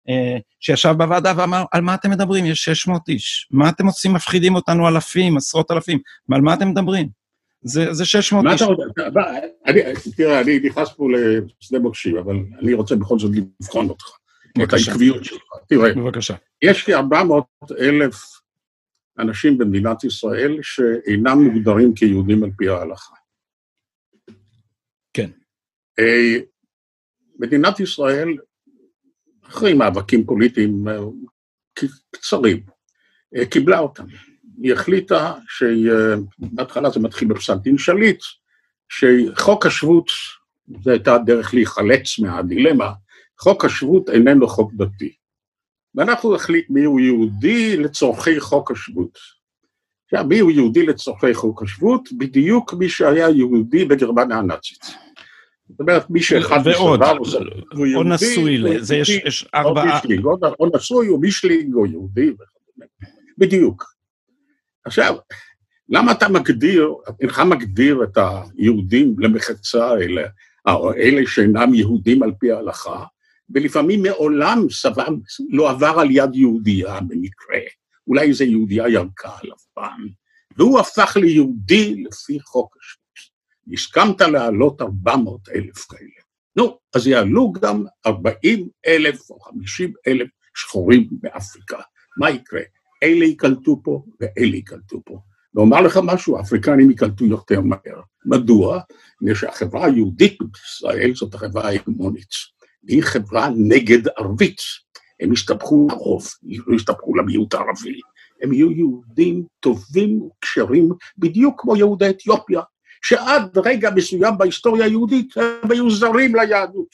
אה, שישב בוועדה ואמר, על מה אתם מדברים? יש 600 איש. מה אתם עושים? מפחידים אותנו אלפים, עשרות אלפים. על מה אתם מדברים? זה, זה 600 מה איש. אתה רוצה? תראה, אני נכנס פה לשדה מוקשים, אבל אני רוצה בכל זאת לבחון אותך, את. העקביות שלך. תראה, בבקשה. יש כ-400 אלף אנשים במדינת ישראל שאינם מוגדרים כיהודים על פי ההלכה. כן. אה, מדינת ישראל, אחרי מאבקים פוליטיים אה, קצרים, אה, קיבלה אותם. היא החליטה שבהתחלה זה מתחיל בפסק דין שליט, שחוק השבות, זו הייתה הדרך להיחלץ מהדילמה, חוק השבות איננו חוק דתי. ואנחנו נחליט מיהו יהודי לצורכי חוק השבות. עכשיו, מיהו יהודי לצורכי חוק השבות? בדיוק מי שהיה יהודי בגרמניה הנאצית. זאת אומרת, מי שאחד ועוד, הוא או יהודי, נשוי, הוא לזה יש, יש או ארבעה... או- או נשוי, או מישלינג, או יהודי. בדיוק. עכשיו, למה אתה מגדיר, אינך מגדיר את היהודים למחצה האלה, או אלה שאינם יהודים על פי ההלכה, ולפעמים מעולם סבב לא עבר על יד יהודייה במקרה, אולי איזה יהודייה ירקה עליו פעם, והוא הפך ליהודי לפי חוק השבות. הסכמת להעלות 400 אלף כאלה. נו, אז יעלו גם 40 אלף או 50 אלף שחורים באפריקה. מה יקרה? אלה ייקלטו פה ואלה ייקלטו פה. ואומר לך משהו, האפריקנים ייקלטו יותר מהר. מדוע? מפני שהחברה היהודית בישראל זאת החברה ההגמונית. והיא חברה נגד ערבית. הם ישתבחו לרוב, לא ישתבחו למיעוט הערבי. הם יהיו יהודים טובים וכשרים, בדיוק כמו יהודי אתיופיה, שעד רגע מסוים בהיסטוריה היהודית הם היו זרים ליהדות.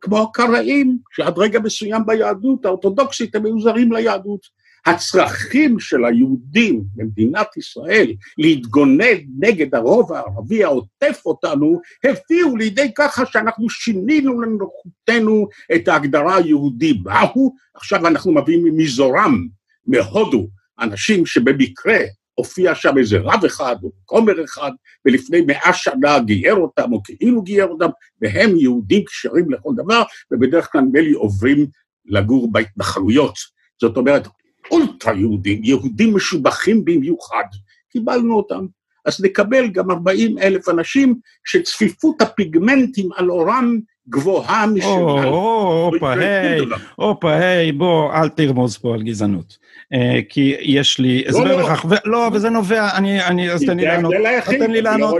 כמו הקראים, שעד רגע מסוים ביהדות האורתודוקסית הם היו זרים ליהדות. הצרכים של היהודים במדינת ישראל להתגונן נגד הרוב הערבי העוטף אותנו, הביאו לידי ככה שאנחנו שינינו לנוחותנו את ההגדרה היהודי. באו, עכשיו אנחנו מביאים ממיזורם, מהודו, אנשים שבמקרה הופיע שם איזה רב אחד או כומר אחד, ולפני מאה שנה גייר אותם, או כאילו גייר אותם, והם יהודים כשרים לכל דבר, ובדרך כלל נדמה לי עוברים לגור בהתנחלויות. זאת אומרת, אולטרה יהודים, יהודים משובחים במיוחד, קיבלנו אותם. אז נקבל גם 40 אלף אנשים שצפיפות הפיגמנטים על עורם גבוהה משל... הופה, היי, הופה, היי, בוא, אל תרמוז פה על גזענות. אה, כי יש לי הסבר לא, לא. לכך, לא, וזה נובע, אני, אז תן לי לענות, תן לי לענות.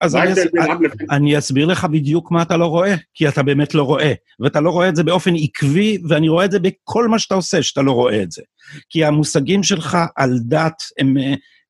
אז אני אסביר לך בדיוק מה אתה לא רואה, כי אתה באמת לא רואה, ואתה לא רואה את זה באופן עקבי, ואני רואה את זה בכל מה שאתה עושה, שאתה לא רואה את זה. כי המושגים שלך על דת הם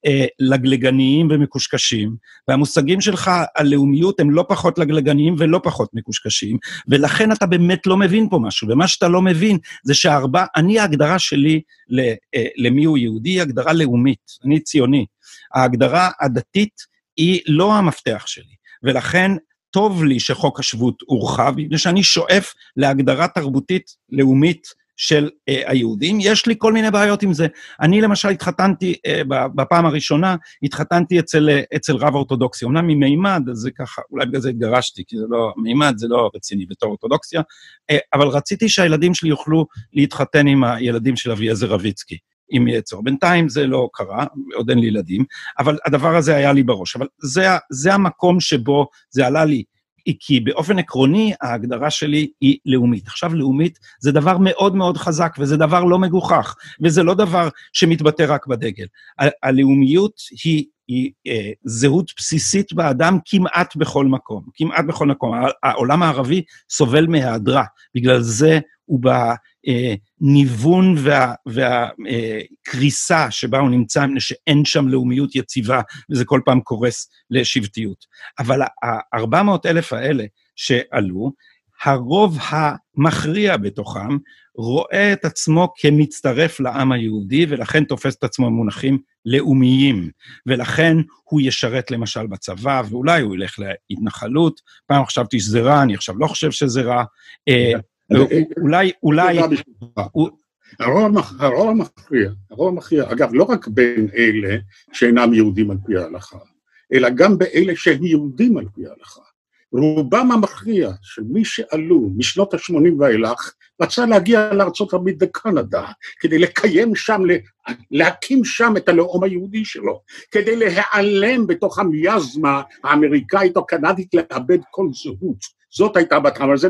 אה, לגלגניים ומקושקשים, והמושגים שלך על לאומיות הם לא פחות לגלגניים ולא פחות מקושקשים, ולכן אתה באמת לא מבין פה משהו, ומה שאתה לא מבין זה שארבע, אני ההגדרה שלי אה, למי הוא יהודי היא הגדרה לאומית, אני ציוני. ההגדרה הדתית היא לא המפתח שלי, ולכן טוב לי שחוק השבות הורחב, מפני שאני שואף להגדרה תרבותית לאומית של אה, היהודים. יש לי כל מיני בעיות עם זה. אני למשל התחתנתי, אה, בפעם הראשונה, התחתנתי אצל, אה, אצל רב אורתודוקסי. אמנם ממימד, אז זה ככה, אולי בגלל זה התגרשתי, כי זה לא, מימד זה לא רציני בתור אורתודוקסיה, אה, אבל רציתי שהילדים שלי יוכלו להתחתן עם הילדים של אביעזר רביצקי. אם יהיה צורך. בינתיים זה לא קרה, עוד אין לי ילדים, אבל הדבר הזה היה לי בראש. אבל זה, זה המקום שבו זה עלה לי כי באופן עקרוני ההגדרה שלי היא לאומית. עכשיו, לאומית זה דבר מאוד מאוד חזק, וזה דבר לא מגוחך, וזה לא דבר שמתבטא רק בדגל. ה- הלאומיות היא, היא אה, זהות בסיסית באדם כמעט בכל מקום, כמעט בכל מקום. העולם הערבי סובל מהיעדרה, בגלל זה הוא בניוון והקריסה וה, אה, שבה הוא נמצא, מפני שאין שם לאומיות יציבה, וזה כל פעם קורס לשבטיות. אבל ה-400 אלף האלה שעלו, הרוב המכריע בתוכם רואה את עצמו כמצטרף לעם היהודי, ולכן תופס את עצמו במונחים לאומיים. ולכן הוא ישרת למשל בצבא, ואולי הוא ילך להתנחלות. פעם חשבתי שזה רע, אני עכשיו לא חושב שזה רע. אה, אולי, אולי... הרוב המכריע, הרוב המכריע, אגב, לא רק בין אלה שאינם יהודים על פי ההלכה, אלא גם באלה שהם יהודים על פי ההלכה. רובם המכריע של מי שעלו משנות ה-80 ואילך, רצה להגיע לארה"ב וקנדה, כדי לקיים שם, להקים שם את הלאום היהודי שלו, כדי להיעלם בתוך המיאזמה האמריקאית או קנדית, לאבד כל זהות. זאת הייתה בהתחלה, אבל זה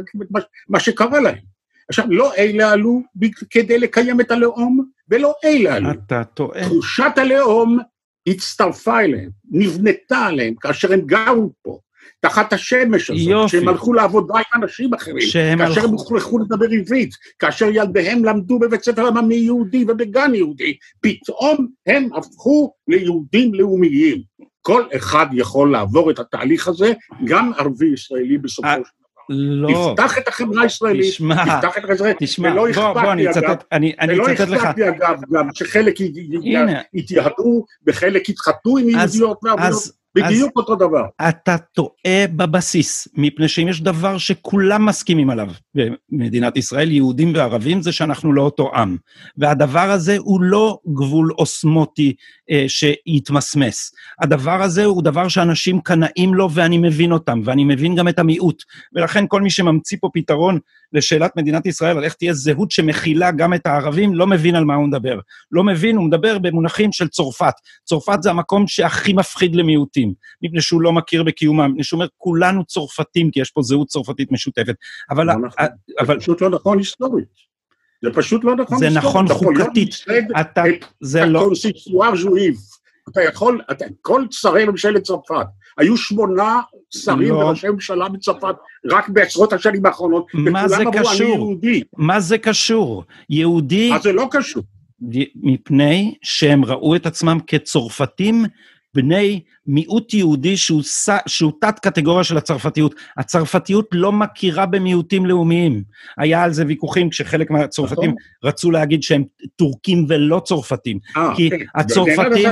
מה שקרה להם. עכשיו, לא אלה עלו כדי לקיים את הלאום, ולא אלה עלו. אתה טועה. תחושת הלאום הצטרפה אליהם, נבנתה עליהם, כאשר הם גרו פה, תחת השמש הזאת, יופי. שהם הלכו לעבודה עם אנשים אחרים, כאשר הלכו... הם הוכרחו לדבר עברית, כאשר ילדיהם למדו בבית ספר עממי יהודי ובגן יהודי, פתאום הם הפכו ליהודים לאומיים. כל אחד יכול לעבור את התהליך הזה, גם ערבי ישראלי בסופו של דבר. לא. תפתח את החברה הישראלית, תשמע, תפתח את החברה הישראלית, תשמע, ולא בוא, בוא, אני אצטט, אני, אני אצטט לך. ולא אכפת לי אגב גם שחלק יתייהדו וחלק יתחתנו עם יהודיות וערביות. בדיוק אותו דבר. אתה טועה בבסיס, מפני שאם יש דבר שכולם מסכימים עליו במדינת ישראל, יהודים וערבים, זה שאנחנו לא אותו עם. והדבר הזה הוא לא גבול אוסמוטי אה, שיתמסמס. הדבר הזה הוא דבר שאנשים קנאים לו ואני מבין אותם, ואני מבין גם את המיעוט. ולכן כל מי שממציא פה פתרון לשאלת מדינת ישראל, על איך תהיה זהות שמכילה גם את הערבים, לא מבין על מה הוא מדבר. לא מבין, הוא מדבר במונחים של צרפת. צרפת זה המקום שהכי מפחיד למיעוטים, מפני שהוא לא מכיר בקיומם, מפני שהוא אומר, כולנו צרפתים, כי יש פה זהות צרפתית משותפת. אבל... לא נכון. אבל... זה פשוט לא נכון היסטורית. זה פשוט לא נכון. זה נכון חוקתית. אתה, זה לא... הקונסיסטואר ז'ואיב. אתה יכול, אתה, כל שרי ממשלת צרפת, היו שמונה שרים לא. וראשי ממשלה בצרפת רק בעשרות השנים האחרונות, מה זה קשור? מה זה קשור? יהודי... מה זה לא קשור? מפני שהם ראו את עצמם כצרפתים בני מיעוט יהודי שהוא, שהוא תת קטגוריה של הצרפתיות. הצרפתיות לא מכירה במיעוטים לאומיים. היה על זה ויכוחים כשחלק מהצרפתים נכון. רצו להגיד שהם טורקים ולא צרפתים. אה, כי כן. הצרפתים...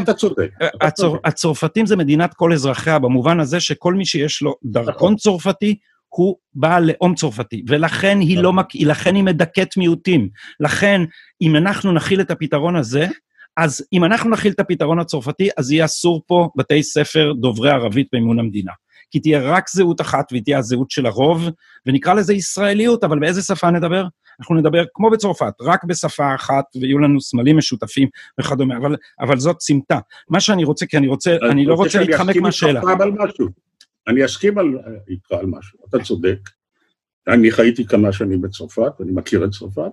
אה, הצר, הצרפתים זה מדינת כל אזרחיה, במובן הזה שכל מי שיש לו דרכון נכון. צרפתי, הוא בעל לאום צרפתי, ולכן היא לא, נכון. לכן היא מדכאת מיעוטים. לכן, אם אנחנו נכיל את הפתרון הזה, אז אם אנחנו נכיל את הפתרון הצרפתי, אז יהיה אסור פה בתי ספר דוברי ערבית במימון המדינה. כי תהיה רק זהות אחת והיא תהיה הזהות של הרוב, ונקרא לזה ישראליות, אבל באיזה שפה נדבר? אנחנו נדבר כמו בצרפת, רק בשפה אחת, ויהיו לנו סמלים משותפים וכדומה, אבל, אבל זאת סמטה. מה שאני רוצה, כי אני רוצה, אני, אני לא רוצה להתחמק מהשאלה. אני אסכים על, איתך על משהו, אתה צודק. אני חייתי כמה שנים בצרפת, אני מכיר את צרפת,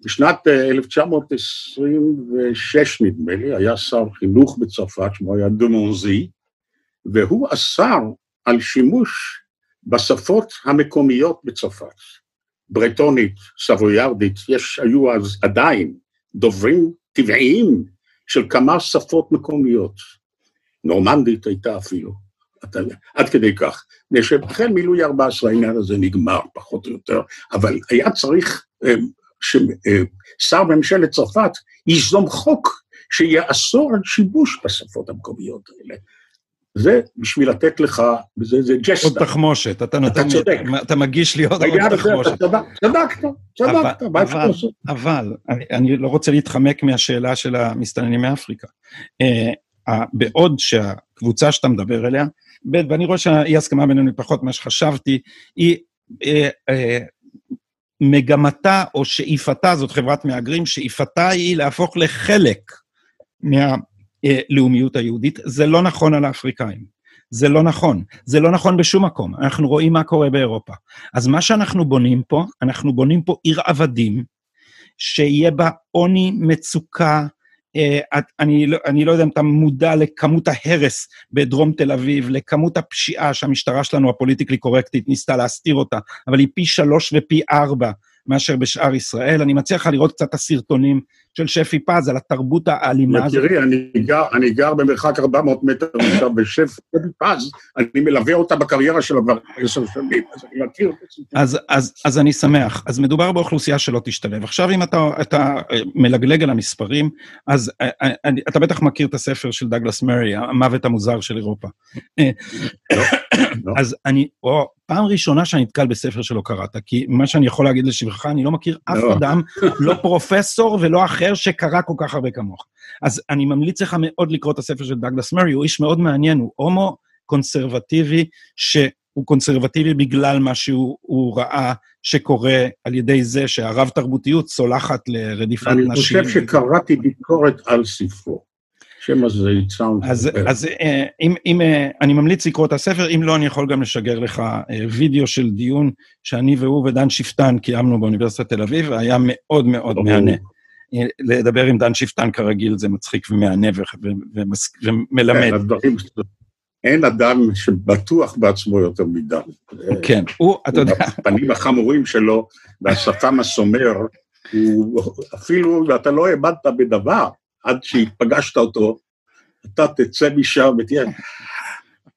בשנת 1926, אה, נדמה לי, היה שר חינוך בצרפת, שמו היה דמונזי, והוא אסר על שימוש בשפות המקומיות בצרפת, ברטונית, סבויארדית, יש, היו אז עדיין דוברים טבעיים של כמה שפות מקומיות. נורמנדית הייתה אפילו, עד כדי כך. מפני שהחל מילוי 14 העניין הזה נגמר, פחות או יותר, אבל היה צריך אה, ששר ממשלת צרפת ייזום חוק שיאסור על שיבוש בשפות המקומיות האלה. זה בשביל לתת לך, זה, זה ג'סטה. עוד תחמושת, אתה נותן אתה צודק. לי, אתה מגיש לי עוד, עוד תחמושת. צדקת, צדקת, מה אפשר לעשות? אבל, אני, אני לא רוצה להתחמק מהשאלה של המסתננים מאפריקה. Uh, בעוד שהקבוצה שאתה מדבר עליה, ואני רואה שהאי הסכמה בינינו פחות ממה שחשבתי, היא uh, uh, מגמתה או שאיפתה, זאת חברת מהגרים, שאיפתה היא להפוך לחלק מהלאומיות היהודית. זה לא נכון על האפריקאים. זה לא נכון. זה לא נכון בשום מקום. אנחנו רואים מה קורה באירופה. אז מה שאנחנו בונים פה, אנחנו בונים פה עיר עבדים, שיהיה בה עוני, מצוקה, אני, לא, אני לא יודע אם אתה מודע לכמות ההרס בדרום תל אביב, לכמות הפשיעה שהמשטרה שלנו, הפוליטיקלי קורקטית, ניסתה להסתיר אותה, אבל היא פי שלוש ופי ארבע מאשר בשאר ישראל. אני מציע לך לראות קצת את הסרטונים של שפי פז על התרבות האלימה הזאת. תראי, אני גר, אני גר במרחק 400 מטר עכשיו בשפי פז, אני מלווה אותה בקריירה שלו כבר עשר שנים, אז אני מכיר אז, אז, אז אני שמח. אז מדובר באוכלוסייה שלא תשתלב. עכשיו, אם אתה, אתה מלגלג על המספרים, אז אה, אה, אני, אתה בטח מכיר את הספר של דגלס מרי, המוות המוזר של אירופה. לא. אז אני, או, פעם ראשונה שאני נתקל בספר שלא קראת, כי מה שאני יכול להגיד לשבחך, אני לא מכיר אף לא. אדם, לא פרופסור ולא אחר שקרא כל כך הרבה כמוך. אז אני ממליץ לך מאוד לקרוא את הספר של דאגלס מרי, הוא איש מאוד מעניין, הוא הומו קונסרבטיבי, שהוא קונסרבטיבי בגלל מה שהוא ראה שקורה על ידי זה שהרב תרבותיות סולחת לרדיפת נשים. אני חושב שקראתי ביקורת על ספרו. השם הזה יצאון. אז, אז אה, אם, אם, אה, אני ממליץ לקרוא את הספר, אם לא, אני יכול גם לשגר לך אה, וידאו של דיון שאני והוא ודן שפטן קיימנו באוניברסיטת תל אביב, והיה מאוד מאוד מהנה. לדבר עם דן שפטן כרגיל זה מצחיק ומהנה ומלמד. אין אדם שבטוח בעצמו יותר מדן. כן, הוא, אתה יודע... הפנים החמורים שלו והשפם הסומר, הוא אפילו, ואתה לא האמנת בדבר, עד שפגשת אותו, אתה תצא משם ותהיה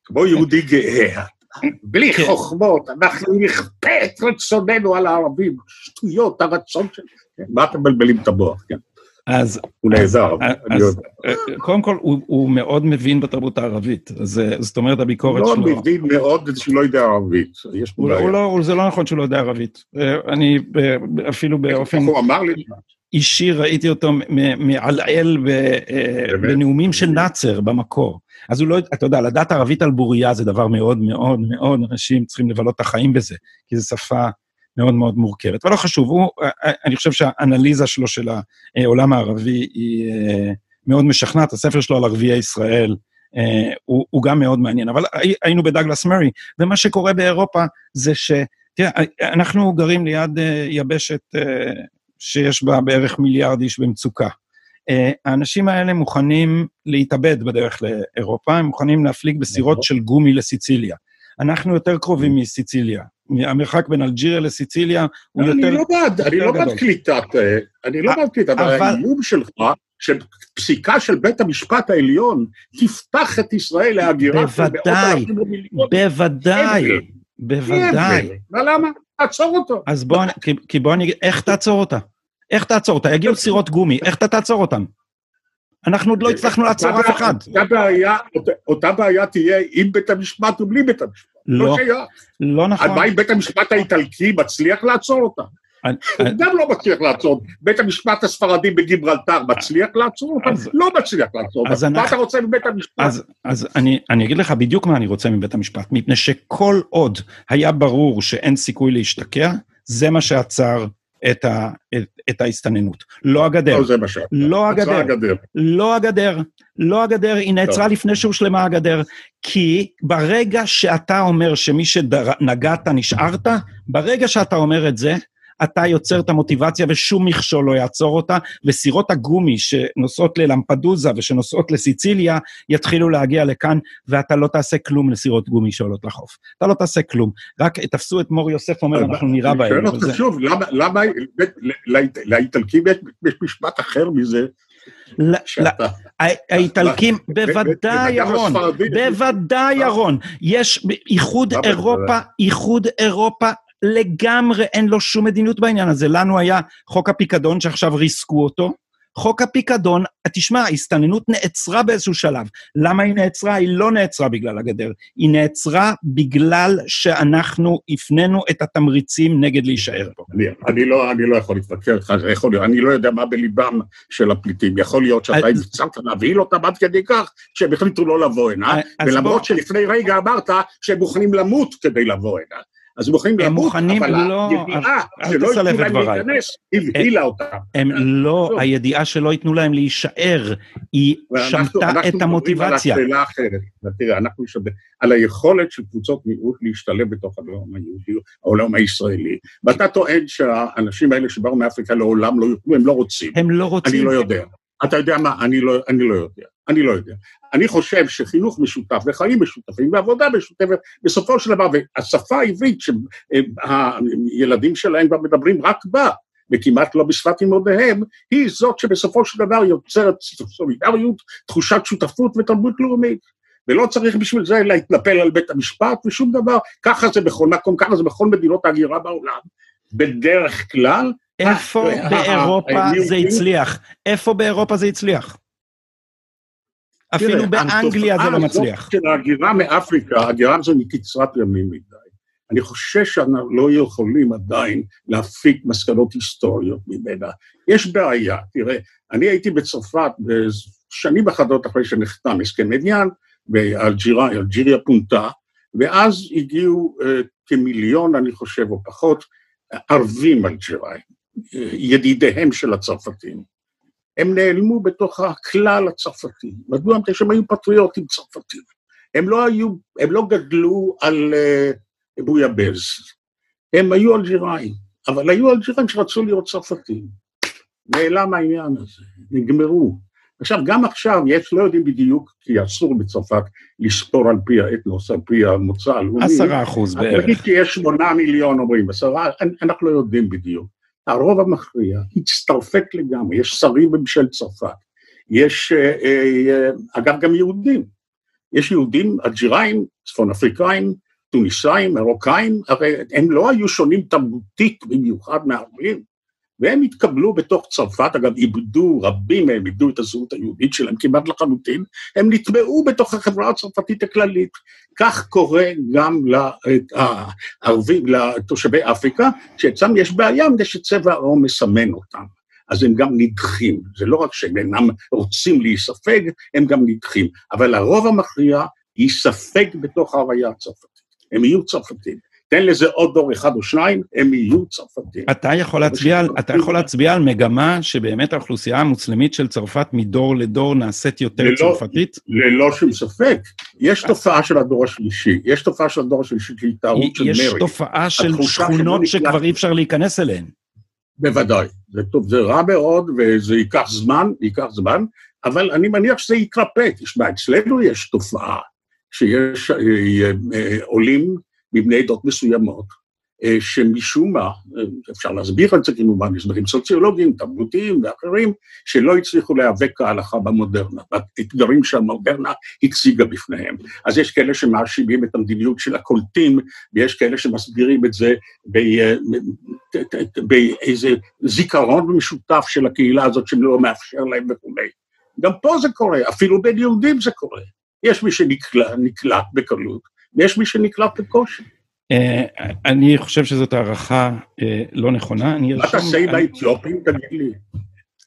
כמו יהודי גאה. בלי כן. חוכמות, אנחנו נכפה את רצוננו על הערבים, שטויות, הרצון של... כן, מה אתם מבלבלים את המוח, כן. אז... הוא נעזר, אני יודע. אה, קודם כל, הוא, מאוד מבין בתרבות הערבית, אז, זאת אומרת, הביקורת לא שלו... לא מבין מאוד שהוא לא יודע ערבית, יש פה בעיה. לא, זה לא נכון שהוא לא יודע ערבית. אה, אני אפילו באופן... הוא אמר לי... אישי, ראיתי אותו מעלעל בנאומים של נאצר במקור. אז הוא לא, אתה יודע, לדעת ערבית על בוריה זה דבר מאוד מאוד מאוד, אנשים צריכים לבלות את החיים בזה, כי זו שפה מאוד מאוד מורכבת. אבל לא חשוב, הוא, אני חושב שהאנליזה שלו של העולם הערבי היא מאוד משכנעת, הספר שלו על ערביי ישראל, הוא, הוא גם מאוד מעניין. אבל היינו בדגלס מרי, ומה שקורה באירופה זה ש... תראה, אנחנו גרים ליד יבשת שיש בה בערך מיליארד איש במצוקה. Uh, האנשים האלה מוכנים להתאבד בדרך לאירופה, הם מוכנים להפליג בסירות נכון. של גומי לסיציליה. אנחנו יותר קרובים מסיציליה. המרחק בין אלג'יריה לסיציליה הוא יותר אני לא בעד, אני לא בעד קליטת, אה, אני לא בעד קליטת, אבל האיום שלך, שפסיקה של בית המשפט העליון תפתח את ישראל להגירה של מאות אלפים ומיליון. בוודאי, בוודאי. ולמה? תעצור אותו. אז בוא, כי בוא אני איך תעצור אותה? איך תעצור אותה? יגיעו סירות גומי, איך אתה תעצור אותם? אנחנו עוד לא הצלחנו לעצור אף אחד. אותה בעיה, אותה בעיה תהיה עם בית המשפט ובלי בית המשפט. לא, לא נכון. מה אם בית המשפט האיטלקי מצליח לעצור אותה? הוא גם לא מצליח לעצור. בית המשפט הספרדי בגיברלטר מצליח לעצור אותם? לא מצליח לעצור אותם. מה אתה רוצה מבית המשפט? אז אני אגיד לך בדיוק מה אני רוצה מבית המשפט, מפני שכל עוד היה ברור שאין סיכוי להשתקע, זה מה שעצר את, ה, את, את ההסתננות. לא הגדר. לא זה מה שאת. לא הגדר. הגדר. לא הגדר. לא הגדר, היא נעצרה טוב. לפני שהושלמה הגדר. כי ברגע שאתה אומר שמי שנגעת נשארת, ברגע שאתה אומר את זה, אתה יוצר את המוטיבציה ושום מכשול לא יעצור אותה, וסירות הגומי שנוסעות ללמפדוזה ושנוסעות לסיציליה, יתחילו להגיע לכאן, ואתה לא תעשה כלום לסירות גומי שעולות לחוף. אתה לא תעשה כלום. רק תפסו את מור יוסף אומר, אנחנו נראה בהם. אני שואל אותך שוב, למה לאיטלקים יש משפט אחר מזה? האיטלקים, בוודאי, ירון, בוודאי, ירון. יש איחוד אירופה, איחוד אירופה לגמרי אין לו שום מדיניות בעניין הזה. לנו היה חוק הפיקדון שעכשיו ריסקו אותו. חוק הפיקדון, תשמע, ההסתננות נעצרה באיזשהו שלב. למה היא נעצרה? היא לא נעצרה בגלל הגדר. היא נעצרה בגלל שאנחנו הפנינו את התמריצים נגד להישאר פה. אני, אני, לא, אני לא יכול להתווכח לך, יכול להיות, אני לא יודע מה בליבם של הפליטים. יכול להיות שאתה הצלחת להבהיל אותם עד כדי כך שהם החליטו לא לבוא הנה, ולמרות בוא... שלפני רגע אמרת שהם מוכנים למות כדי לבוא הנה. אז הם מוכנים למות, אבל לא, הידיעה שלא ייתנו להם להיכנס, הבהילה אותם. הם לא, הידיעה שלא ייתנו להם להישאר, היא שמטה את המוטיבציה. אנחנו מדברים על השאלה אחרת. תראה, אנחנו שווה, על היכולת של קבוצות מיעוט להשתלב בתוך העולם היהודי, העולם הישראלי. ואתה טוען שהאנשים האלה שבאו מאפריקה לעולם לא יוכלו, הם לא רוצים. הם לא רוצים. אני לא יודע. אתה יודע מה, אני לא, אני לא יודע. אני לא יודע. אני חושב שחינוך משותף וחיים משותפים ועבודה משותפת, בסופו של דבר, והשפה העברית שהילדים שלהם כבר מדברים רק בה, וכמעט לא בשפת אמותיהם, היא זאת שבסופו של דבר יוצרת סולידריות, תחושת שותפות ותרבות לאומית. ולא צריך בשביל זה להתנפל על בית המשפט ושום דבר, ככה זה בכל מקום, ככה זה בכל מדינות ההגירה בעולם. בדרך כלל... איפה באירופה זה הצליח? איפה באירופה זה הצליח? אפילו באנגליה זה לא מצליח. של ההגירה מאפריקה, ההגירה הזו היא קצרת ימים מדי. אני חושש שאנחנו לא יכולים עדיין להפיק מסקנות היסטוריות ממנה. יש בעיה, תראה, אני הייתי בצרפת שנים אחדות אחרי שנחתם הסכם עניין, ואלג'יריה, אלג'יריה פונתה, ואז הגיעו uh, כמיליון, אני חושב, או פחות, ערבים אלג'יראים, ידידיהם של הצרפתים. הם נעלמו בתוך הכלל הצרפתי. מדוע? מפני שהם היו פטריוטים צרפתים. הם לא היו, הם לא גדלו על uh, בויאבז, הם היו אלג'יראים, אבל היו אלג'יראים שרצו להיות צרפתים. נעלם העניין הזה, נגמרו. עכשיו, גם עכשיו, יש, לא יודעים בדיוק, כי אסור בצרפת לספור על פי האתנוס, על פי המוצא הלאומי. עשרה אחוז בערך. נגיד כי יש שמונה מיליון אומרים, עשרה, אנחנו לא יודעים בדיוק. הרוב המכריע הצטרפק לגמרי, יש שרים בממשל צרפת, יש אה, אה, אגב גם יהודים, יש יהודים אלג'יראים, צפון אפריקאים, טוניסאים, מרוקאים, הרי הם לא היו שונים תרבותית במיוחד מהערבים, והם התקבלו בתוך צרפת, אגב איבדו, רבים מהם איבדו את הזהות היהודית שלהם כמעט לחלוטין, הם נטבעו בתוך החברה הצרפתית הכללית. כך קורה גם לערבים, לתושבי אפריקה, שאצלם יש בעיה מפני שצבע העור מסמן אותם. אז הם גם נדחים. זה לא רק שהם אינם רוצים להיספג, הם גם נדחים. אבל הרוב המכריע ייספג בתוך ההוויה הצרפתית. הם יהיו צרפתים. תן לזה עוד דור אחד או שניים, הם יהיו צרפתים. אתה יכול להצביע על, אתה יכול להצביע על מגמה שבאמת האוכלוסייה המוסלמית של צרפת מדור לדור נעשית יותר ללא, צרפתית? ללא שום ספק. יש תופעה של הדור השלישי, יש תופעה של הדור השלישי שהיא טעות של מרי. יש תופעה של שכונות שכבר אי אפשר להיכנס אליהן. בוודאי. זה טוב, זה רע מאוד, וזה ייקח זמן, ייקח זמן, אבל אני מניח שזה יתרפא. תשמע, אצלנו יש תופעה שיש אה, אה, עולים מבני עדות מסוימות, אה, שמשום מה, אה, אפשר להסביר את זה כמובן, הסברים סוציולוגיים, תרבותיים ואחרים, שלא הצליחו להיאבק כהלכה במודרנה, באתגרים שהמודרנה הציגה בפניהם. אז יש כאלה שמאשימים את המדיניות של הקולטים, ויש כאלה שמסבירים את זה אה, באיזה זיכרון משותף של הקהילה הזאת שלא מאפשר להם וכולי. גם פה זה קורה, אפילו בין יהודים זה קורה. יש מי שנקלט בקלות, ויש מי שנקלט בקושי. אה, אני חושב שזאת הערכה אה, לא נכונה. מה תעשה עם האתיופים, תגיד לי?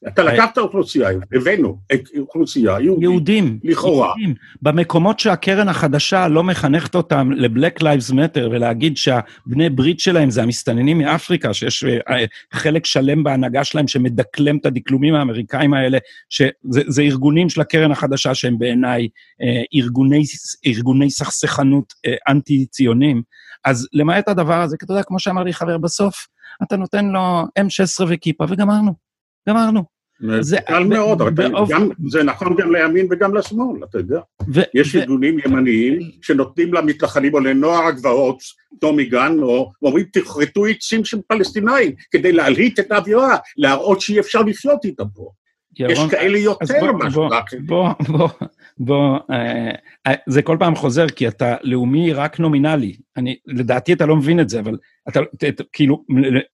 אתה אה, לקחת אוכלוסייה, הבאנו אוכלוסייה יהודית, יהודים, לכאורה. יהודים. במקומות שהקרן החדשה לא מחנכת אותם ל-Black Lives Matter ולהגיד שהבני ברית שלהם זה המסתננים מאפריקה, שיש חלק שלם בהנהגה שלהם שמדקלם את הדקלומים האמריקאים האלה, שזה ארגונים של הקרן החדשה שהם בעיניי ארגוני, ארגוני סכסכנות אנטי-ציונים. אז למעט הדבר הזה, כי אתה יודע, כמו שאמר לי חבר בסוף, אתה נותן לו M16 וכיפה וגמרנו, גמרנו. זה קל מאוד, אבל גם, זה נכון גם לימין וגם לשמאל, אתה יודע. ו, יש ו... ארגונים ימניים שנותנים למתנחלים או לנוער הגבעות, טומי גן, או אומרים, תכרתו עצים של פלסטינאים, כדי להלהיט את האווירה, להראות שאי אפשר לחיות איתם פה. ירון, יש כאלה יותר משהו. בוא, בוא, בוא, בוא, אה, אה, זה כל פעם חוזר, כי אתה לאומי רק נומינלי. אני, לדעתי אתה לא מבין את זה, אבל אתה, את, כאילו,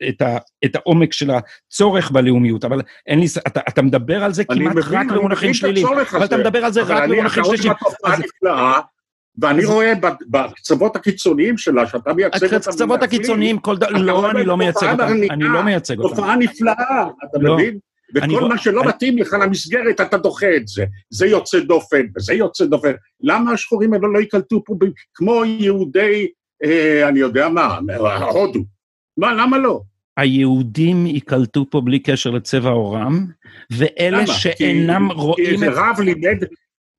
את, ה, את העומק של הצורך בלאומיות, אבל אין לי, אתה, אתה מדבר על זה כמעט מבין, רק במונחים שליליים, אבל אתה מדבר על זה רק במונחים שליליים. ואני רואה בקצוות הקיצוניים שלה, שאתה מייצג אותם... הקצוות הקיצוניים, כל דבר, לא, אני לא מייצג אותם, אני לא מייצג אותם. תופעה נפלאה, אתה לא. מבין? וכל מה שלא מתאים לך למסגרת, אתה דוחה את זה. זה יוצא דופן, וזה יוצא דופן. למה השחורים האלה לא ייקלטו פה כמו יהודי, אה, אני יודע מה, הודו? מה, למה לא? היהודים ייקלטו פה בלי קשר לצבע עורם, ואלה למה? שאינם כי, רואים כי איזה את... רב לימד,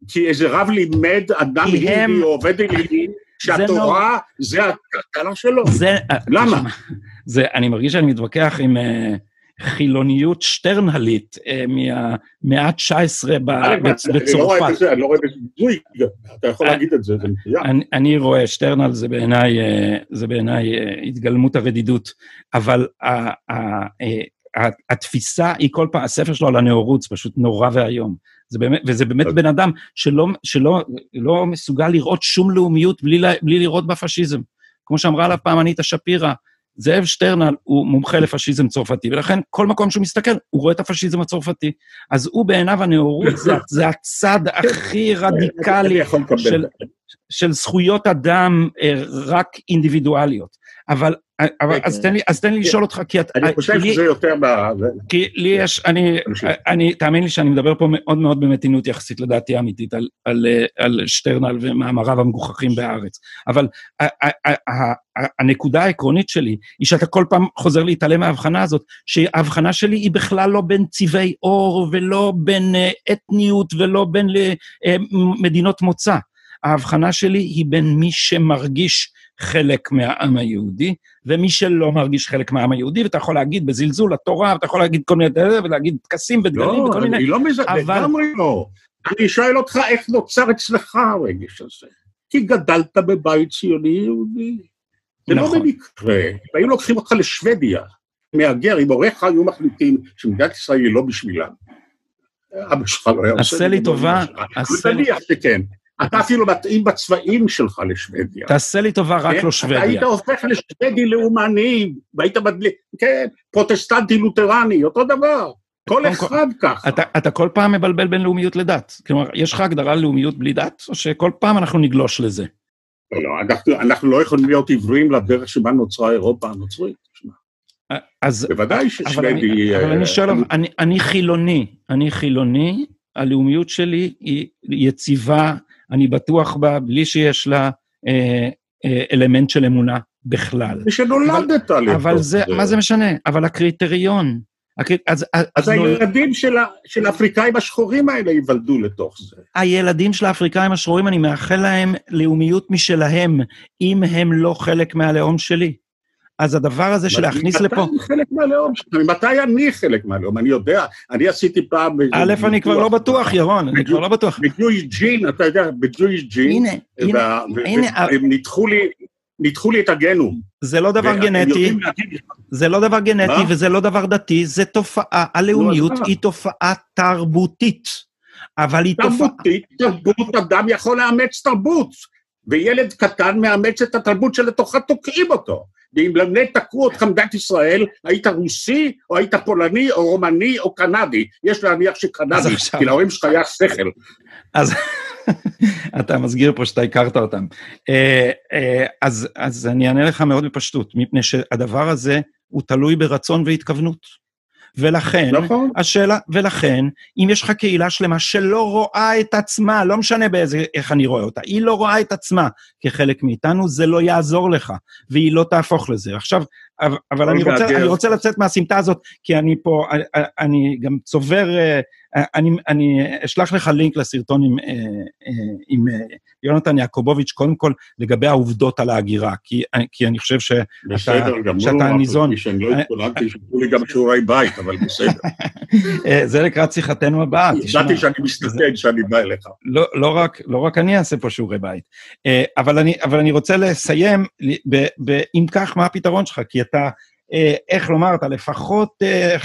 כי איזה רב לימד אדם יהודי או עובד אלילים, שהתורה זה הכלכלה שלו. זה... למה? זה, אני מרגיש שאני מתווכח עם... Uh, חילוניות שטרנהלית אה, מהמאה ה-19 בצרפת. אני לא רואה בזה ביטוי, אתה יכול אה, להגיד את זה, זה מצוין. אני רואה, שטרנהל זה בעיניי, אה, זה בעיניי התגלמות הרדידות, אבל התפיסה היא כל פעם, הספר שלו על הנאורות זה פשוט נורא ואיום. זה באמת, וזה באמת בן אדם שלא, שלא לא מסוגל לראות שום לאומיות בלי, בלי לראות בפשיזם. כמו שאמרה עליו פעם אניטה שפירא, זאב שטרנל הוא מומחה לפשיזם צרפתי, ולכן כל מקום שהוא מסתכל, הוא רואה את הפשיזם הצרפתי. אז הוא בעיניו הנאורות, זה, זה הצד הכי רדיקלי של, של זכויות אדם אה, רק אינדיבידואליות. אבל אבל אז תן לי, אז תן לי לשאול אותך, כי אתה... אני חושב שזה יותר ב... כי לי יש, אני, אני, תאמין לי שאני מדבר פה מאוד מאוד במתינות יחסית לדעתי האמיתית על, על שטרנל ומאמריו המגוחכים בארץ. אבל הנקודה העקרונית שלי היא שאתה כל פעם חוזר להתעלם מההבחנה הזאת, שההבחנה שלי היא בכלל לא בין צבעי עור ולא בין אה, אתניות ולא בין אה, מדינות מוצא. ההבחנה שלי היא בין מי שמרגיש חלק מהעם היהודי, ומי שלא מרגיש חלק מהעם היהודי, ואתה יכול להגיד בזלזול לתורה, ואתה יכול להגיד כל מיני דברים, ולהגיד טקסים ודגלים לא, וכל מיני... לא, אני לא מזה, אבל... לגמרי לא. אני שואל אותך איך נוצר אצלך הרגש הזה. כי גדלת בבית ציוני יהודי. זה לא נכון. לא במקרה. היו לוקחים אותך לשוודיה, מהגר, אם הוריך היו מחליטים שמדינת ישראל היא לא בשבילם. אבא שלך לא היה עושה... לי טובה, עשה לי... שכן. אתה אפילו מתאים בצבעים שלך לשוודיה. תעשה לי טובה, רק כן? לא שוודיה. אתה היית הופך לשוודי לאומני, והיית מדליק, כן, פרוטסטנטי לותרני, אותו דבר. כל אחד ככה. אתה, אתה כל פעם מבלבל בין לאומיות לדת. כלומר, יש לך הגדרה לאומיות בלי דת, או שכל פעם אנחנו נגלוש לזה? לא, לא, אנחנו, אנחנו לא יכולים להיות עיוורים לדרך שבה נוצרה אירופה הנוצרית. אז... בוודאי ששוודי... אבל אני שואל, אני חילוני, אני חילוני, הלאומיות שלי היא יציבה, אני בטוח בה, בלי שיש לה אלמנט של אמונה בכלל. ושנולדת זה. אבל זה, מה זה משנה? אבל הקריטריון, אז, אז, אז הילדים נול... של, ה, של האפריקאים השחורים האלה ייוולדו לתוך זה. הילדים של האפריקאים השחורים, אני מאחל להם לאומיות משלהם, אם הם לא חלק מהלאום שלי. אז הדבר הזה של להכניס לפה... מתי אני חלק מהלאום שלי? מתי אני חלק מהלאום? אני יודע, אני עשיתי פעם... א', אני כבר לא בטוח, ירון, אני כבר לא בטוח. בג'ויש ג'ין, אתה יודע, בג'ויש ג'ין, הנה, הנה, הם ניתחו לי... ניתחו לי את הגנום. זה לא דבר גנטי, זה לא דבר גנטי וזה לא דבר דתי, זה תופעה, הלאומיות היא תופעה תרבותית. אבל היא תופעה... תרבותית, תרבות, אדם יכול לאמץ תרבות, וילד קטן מאמץ את התרבות שלתוכה תוקעים אותו. ואם באמת תקעו אותך מדינת ישראל, היית רוסי, או היית פולני, או רומני, או קנדי. יש להניח שקנדי, כי להורים שלך היה שכל. אז... אתה מסגיר פה שאתה הכרת אותם. אה, אה, אז, אז אני אענה לך מאוד בפשטות, מפני שהדבר הזה הוא תלוי ברצון והתכוונות. ולכן, נכון. השאלה, ולכן, אם יש לך קהילה שלמה שלא רואה את עצמה, לא משנה באיזה, איך אני רואה אותה, היא לא רואה את עצמה כחלק מאיתנו, זה לא יעזור לך, והיא לא תהפוך לזה. עכשיו, אבל אני רוצה, אני רוצה לצאת מהסמטה הזאת, כי אני פה, אני, אני גם צובר, אה, אני, אני אשלח לך לינק לסרטון עם, אה, אה, עם יונתן יעקובוביץ', קודם כל לגבי העובדות על ההגירה, כי, כי אני חושב שאתה, בסדר, גם שאתה ניזון. בסדר גמור, שאני לא התכוננתי, שיתנו לי גם שיעורי בית, אבל בסדר. זה לקראת שיחתנו הבאה. ידעתי שאני מסתכל שאני בא אליך. לא, לא, רק, לא רק אני אעשה פה שיעורי בית. אבל אני, אבל אני רוצה לסיים, אם כך, מה הפתרון שלך? כי אתה, אה, איך לומר, אתה לפחות, אה,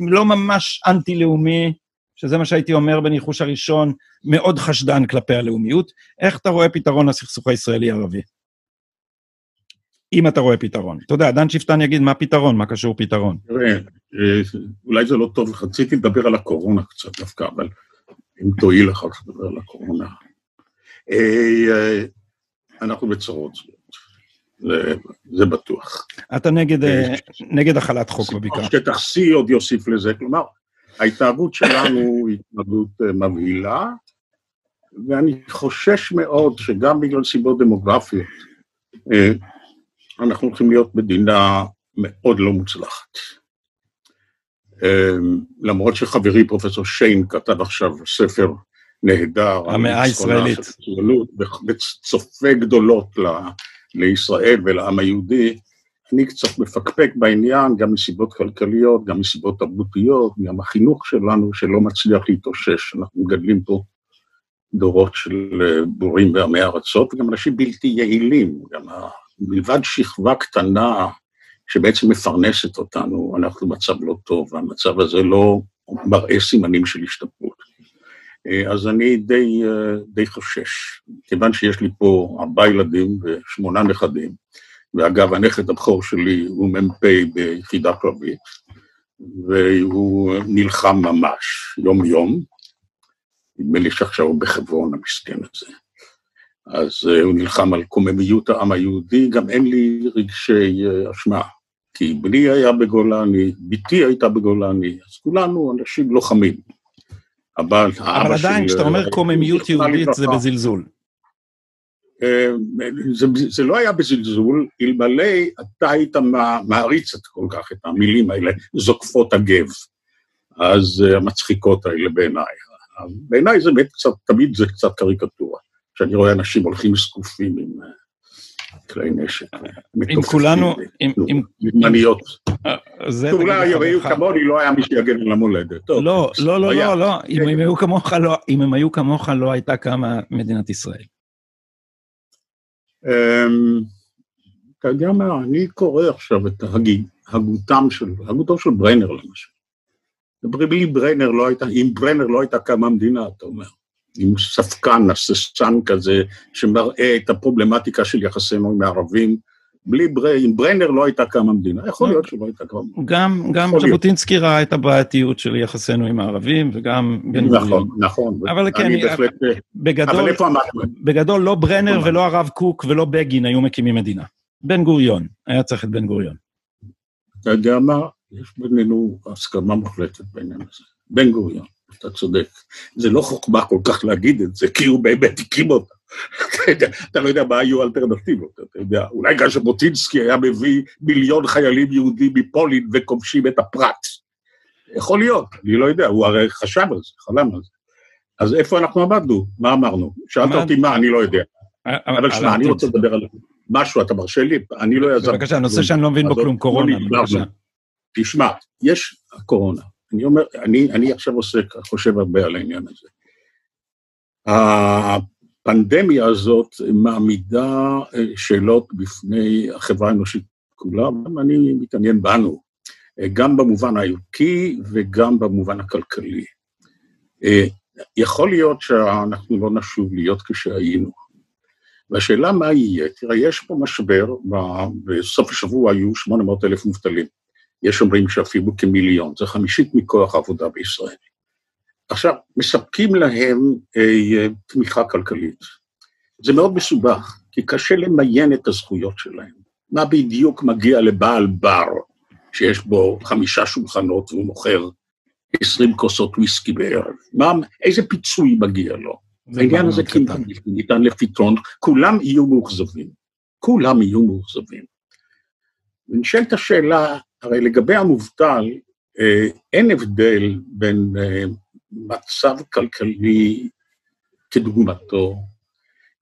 אם לא ממש אנטי-לאומי, שזה מה שהייתי אומר בניחוש הראשון, מאוד חשדן כלפי הלאומיות. איך אתה רואה פתרון לסכסוך הישראלי-ערבי? אם אתה רואה פתרון. אתה יודע, דן שפטן יגיד מה פתרון, מה קשור פתרון. תראה, אה, אולי זה לא טוב, רציתי לדבר על הקורונה קצת דווקא, אבל אם תואיל אחר כך לדבר על הקורונה. אנחנו בצרות. זה, זה בטוח. אתה נגד, אה, נגד החלת חוק בבקעה. שטח C עוד יוסיף לזה, כלומר, ההתנהגות שלנו היא התנהגות אה, מבהילה, ואני חושש מאוד שגם בגלל סיבות דמוגרפיות, אה, אנחנו הולכים להיות מדינה מאוד לא מוצלחת. למרות שחברי פרופסור שיין כתב עכשיו ספר נהדר, המאה הישראלית, וצופה גדולות לישראל ולעם היהודי, אני קצת מפקפק בעניין, גם מסיבות כלכליות, גם מסיבות תרבותיות, גם החינוך שלנו שלא מצליח להתאושש. אנחנו מגדלים פה דורות של אה, בורים ועמי ארצות, וגם אנשים בלתי יעילים, גם מלבד שכבה קטנה שבעצם מפרנסת אותנו, אנחנו במצב לא טוב, והמצב הזה לא מראה סימנים של השתפרות. אה, אז אני די, אה, די חושש, כיוון שיש לי פה ארבעה ילדים ושמונה נכדים, ואגב, הנכד הבכור שלי הוא מ"פ ביחידה קרבית, והוא נלחם ממש, יום-יום, נדמה לי שעכשיו הוא בחברון, המסכן הזה. אז uh, הוא נלחם על קוממיות העם היהודי, גם אין לי רגשי אשמה, כי בני היה בגולני, בתי הייתה בגולני, אז כולנו אנשים לוחמים. אבל אבל עדיין, כשאתה אומר קוממיות יהודית זה בזלזול. אה, זה, זה לא היה בזלזול, אלמלא אתה היית מעריץ את כל כך את המילים האלה, זוקפות הגב, אז אה, המצחיקות האלה בעיניי. בעיניי זה באמת קצת, תמיד זה קצת קריקטורה, כשאני רואה אנשים הולכים זקופים עם אה, כלי נשק. אם כולנו, עם מניות. אולי היו כמוני, לא היה מי שיגן על המולדת. לא, לא, לא, לא, לא, אם הם היו כמוך, לא, אם הם היו כמוך, לא הייתה קמה מדינת ישראל. אמ, אתה יודע מה, אני קורא עכשיו את הגותם של, הגותו של ברנר למשל. בלי ברנר לא הייתה, אם ברנר לא הייתה קמה מדינה, אתה אומר. עם ספקן, הססן כזה, שמראה את הפרובלמטיקה של יחסינו עם הערבים. בלי בר... אם ברנר לא הייתה קמה מדינה, יכול להיות שלא הייתה קמה מדינה. גם, גם ז'בוטינסקי ראה את הבעייתיות של יחסינו עם הערבים, וגם בן גוריון. נכון, נכון. אבל כן, אני בהחלט... בגדול, אבל איפה אמרנו? בגדול לא ברנר ולא הרב קוק ולא בגין היו מקימים מדינה. בן גוריון, היה צריך את בן גוריון. אתה יודע מה? יש בינינו הסכמה מוחלטת בעניין הזה. בן גוריון, אתה צודק. זה לא חוכמה כל כך להגיד את זה, כי הוא באמת הקים אותה. אתה לא יודע מה היו האלטרנטיבות, אתה יודע, אולי גם ז'בוטינסקי היה מביא מיליון חיילים יהודים מפולין וכובשים את הפרט. יכול להיות, אני לא יודע, הוא הרי חשב על זה, חלם על זה. אז איפה אנחנו עמדנו? מה אמרנו? שאלת אותי מה, אני לא יודע. אה, אה, אבל שמע, אני רוצה לדבר על משהו, אתה מרשה לי? אני לא יזם. בבקשה, נושא שאני לא מבין בו כלום, קורונה, בבקשה. תשמע, יש הקורונה. אני אומר, אני עכשיו עוסק, חושב הרבה על העניין הזה. הפנדמיה הזאת מעמידה אה, שאלות בפני החברה האנושית כולה, ואני מתעניין בנו, אה, גם במובן הערכי וגם במובן הכלכלי. אה, יכול להיות שאנחנו לא נשוב להיות כשהיינו. והשאלה מה יהיה, תראה, יש פה משבר, בסוף השבוע היו 800 אלף מובטלים. יש אומרים שאפילו כמיליון, זה חמישית מכוח העבודה בישראל. עכשיו, מספקים להם אה, תמיכה כלכלית. זה מאוד מסובך, כי קשה למיין את הזכויות שלהם. מה בדיוק מגיע לבעל בר שיש בו חמישה שולחנות והוא מוכר עשרים כוסות וויסקי בערב? מה, איזה פיצוי מגיע לו? העניין הזה כמעט ניתן לפתרון, כולם יהיו מאוכזבים. כולם יהיו מאוכזבים. ונשאלת השאלה, הרי לגבי המובטל, אה, אין הבדל בין אה, מצב כלכלי כדוגמתו,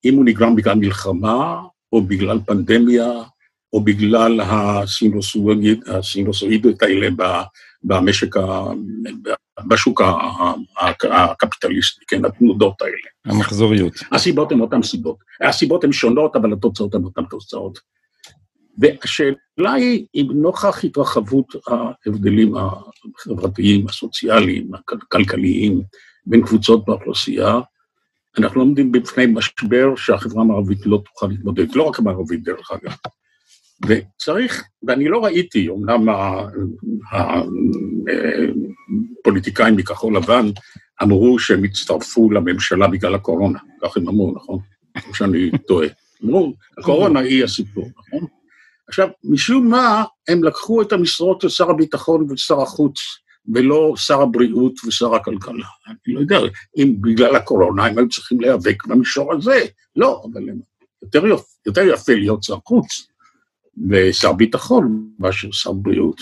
אם הוא נגרם בגלל מלחמה, או בגלל פנדמיה, או בגלל הסינוסואידות האלה במשק, בשוק הקפיטליסטי, כן, התנודות האלה. המחזוריות. הסיבות הן אותן סיבות. הסיבות הן שונות, אבל התוצאות הן אותן תוצאות. והשאלה היא, אם נוכח התרחבות ההבדלים החברתיים, הסוציאליים, הכלכליים, בין קבוצות באוכלוסייה, אנחנו עומדים בפני משבר שהחברה המערבית לא תוכל להתמודד, לא רק המערבית דרך אגב. וצריך, ואני לא ראיתי, אמנם הפוליטיקאים מכחול לבן אמרו שהם הצטרפו לממשלה בגלל הקורונה, כך הם אמרו, נכון? או שאני טועה. אמרו, הקורונה היא הסיפור, נכון? עכשיו, משום מה הם לקחו את המשרות של שר הביטחון ושר החוץ, ולא שר הבריאות ושר הכלכלה. אני לא יודע, אם בגלל הקורונה הם היו צריכים להיאבק במישור הזה. לא, אבל הם יותר יפה, יותר יפה להיות שר חוץ ושר ביטחון מאשר שר בריאות.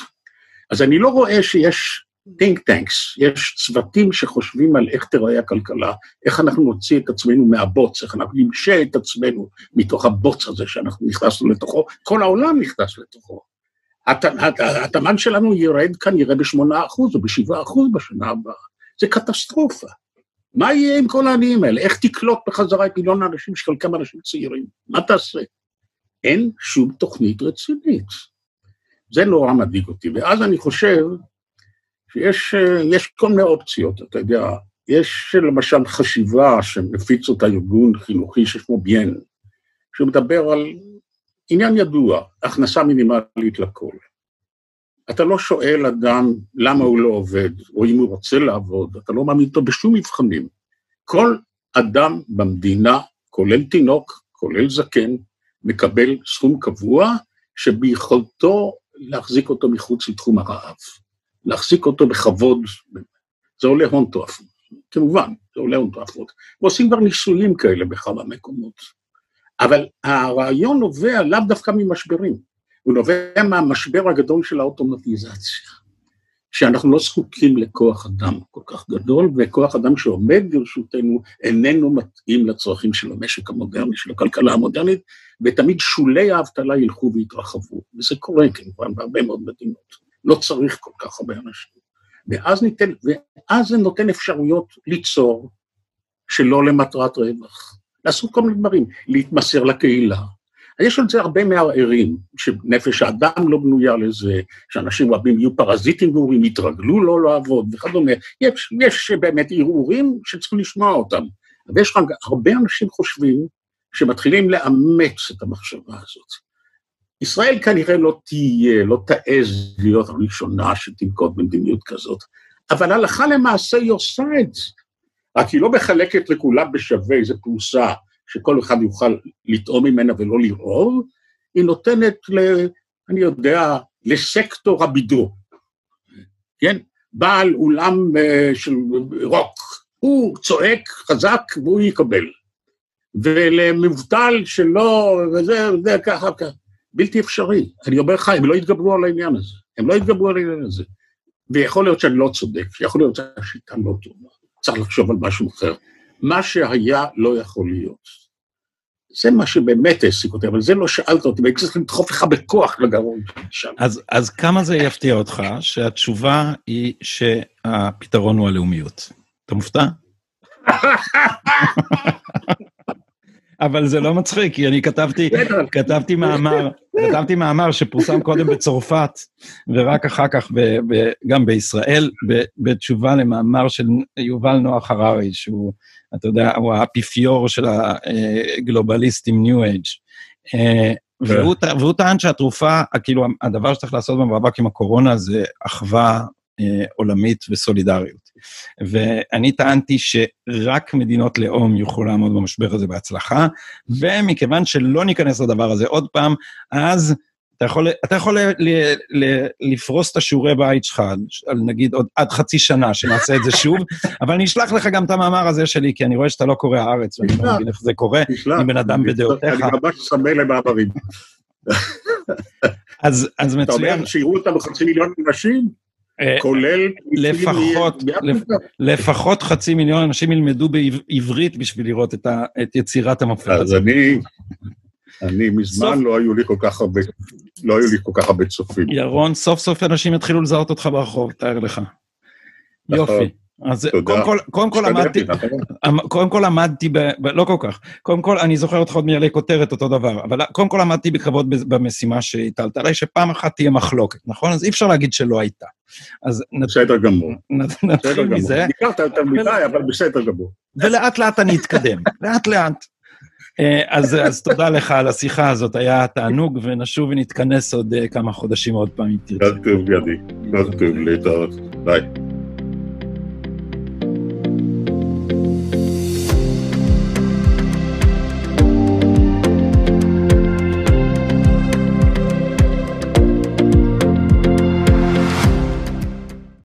אז אני לא רואה שיש think tanks, יש צוותים שחושבים על איך תיראה הכלכלה, איך אנחנו נוציא את עצמנו מהבוץ, איך אנחנו נמשה את עצמנו מתוך הבוץ הזה שאנחנו נכנסנו לתוכו, כל העולם נכנס לתוכו. התמ"ן שלנו ירד כנראה ב-8% או ב-7% בשנה הבאה. זה קטסטרופה. מה יהיה עם כל העניים האלה? איך תקלוט בחזרה את מיליון האנשים שחלקם אנשים צעירים? מה תעשה? אין שום תוכנית רצינית. זה נורא מדאיג אותי. ואז אני חושב שיש כל מיני אופציות, אתה יודע, יש למשל חשיבה שמפיץ אותה ארגון חינוכי ששמו ביין, שמדבר על עניין ידוע, הכנסה מינימלית לכל. אתה לא שואל אדם למה הוא לא עובד, או אם הוא רוצה לעבוד, אתה לא מעמיד אותו בשום מבחנים. כל אדם במדינה, כולל תינוק, כולל זקן, מקבל סכום קבוע שביכולתו להחזיק אותו מחוץ לתחום הרעב. להחזיק אותו בכבוד, זה עולה הון תועפות, כמובן, זה עולה הון תועפות. ועושים כבר ניסויים כאלה בכמה מקומות. אבל הרעיון נובע לאו דווקא ממשברים, הוא נובע מהמשבר הגדול של האוטומטיזציה, שאנחנו לא זקוקים לכוח אדם כל כך גדול, וכוח אדם שעומד ברשותנו איננו מתאים לצרכים של המשק המודרני, של הכלכלה המודרנית, ותמיד שולי האבטלה ילכו ויתרחבו, וזה קורה כמובן בהרבה מאוד מדינות. לא צריך כל כך הרבה אנשים. ואז, ניתן, ואז זה נותן אפשרויות ליצור שלא למטרת רווח. לעשות כל מיני דברים, להתמסר לקהילה. יש על זה הרבה מערערים, שנפש האדם לא בנויה לזה, שאנשים רבים יהיו פרזיטים גרועים, יתרגלו לא לעבוד וכדומה. יש, יש באמת ערעורים שצריכים לשמוע אותם. ויש הרבה אנשים חושבים שמתחילים לאמץ את המחשבה הזאת. ישראל כנראה לא תהיה, לא תעז להיות הראשונה שתנקוט במדיניות כזאת, אבל הלכה למעשה היא עושה את זה. רק היא לא מחלקת לכולם בשווה איזה פרוסה שכל אחד יוכל לטעום ממנה ולא לרעוב, היא נותנת ל... אני יודע, לסקטור הבידור. כן? בעל אולם אה, של רוק, הוא צועק חזק והוא יקבל. ולמובטל שלא, וזה, וזה, ככה, ככה. בלתי אפשרי. אני אומר לך, הם לא יתגברו על העניין הזה. הם לא יתגברו על העניין הזה. ויכול להיות שאני לא צודק, יכול להיות שהשיטה לא טובה. צריך לחשוב על משהו אחר. מה שהיה לא יכול להיות. זה מה שבאמת העסיק אותי, אבל זה לא שאלת אותי, והייתי צריך לדחוף לך בכוח לגרון שם. אז, אז כמה זה יפתיע אותך שהתשובה היא שהפתרון הוא הלאומיות? אתה מופתע? אבל זה לא מצחיק, כי אני כתבתי, כתבתי מאמר, כתבתי מאמר שפורסם קודם בצרפת, ורק אחר כך ב, ב, גם בישראל, ב, בתשובה למאמר של יובל נוח הררי, שהוא, אתה יודע, הוא האפיפיור של הגלובליסטים ניו אייג'. אה, והוא, והוא טען שהתרופה, כאילו, הדבר שצריך לעשות במאבק עם הקורונה זה אחווה אה, עולמית וסולידריות. ואני טענתי שרק מדינות לאום יוכלו לעמוד במשבר הזה בהצלחה, ומכיוון שלא ניכנס לדבר הזה עוד פעם, אז אתה יכול, אתה יכול ל, ל, ל, לפרוס את השיעורי בית שלך, על נגיד עוד עד חצי שנה, שנעשה את זה שוב, אבל אני אשלח לך גם את המאמר הזה שלי, כי אני רואה שאתה לא קורא הארץ, ואני לא מבין איך זה קורה, עם בן אדם בדעותיך. אני ממש צמא למאמרים. אז מצוין. אתה אומר שיראו אותם בחצי מיליון אנשים? אה, כולל... לפחות, לפחות חצי מיליון אנשים ילמדו בעברית בשביל לראות את, ה, את יצירת הזאת. אז אני, אני מזמן. לא היו לי כל כך הרבה, לא היו לי כל כך הרבה צופים. ירון, סוף סוף אנשים יתחילו לזהות אותך ברחוב, תאר לך. נכון. יופי. אז קודם כל, קודם כל למדתי, נכון? קודם כל למדתי, ב, ב, לא כל כך, קודם כל, אני זוכר אותך עוד מעלי כותרת, אותו דבר, אבל קודם כל למדתי בכבוד במשימה שהטלת עליי, שפעם אחת תהיה מחלוקת, נכון? אז אי אפשר להגיד שלא הייתה. אז בסדר גמור. נתחיל מזה. ביקרת יותר מדי, אבל בסדר גמור. ולאט לאט אני אתקדם, לאט לאט. אה, אז, אז תודה לך על השיחה הזאת, היה תענוג, ונשוב ונתכנס עוד אה, כמה חודשים עוד פעם, אם תרצה. טוב, ידי. טוב, להתראות. ביי.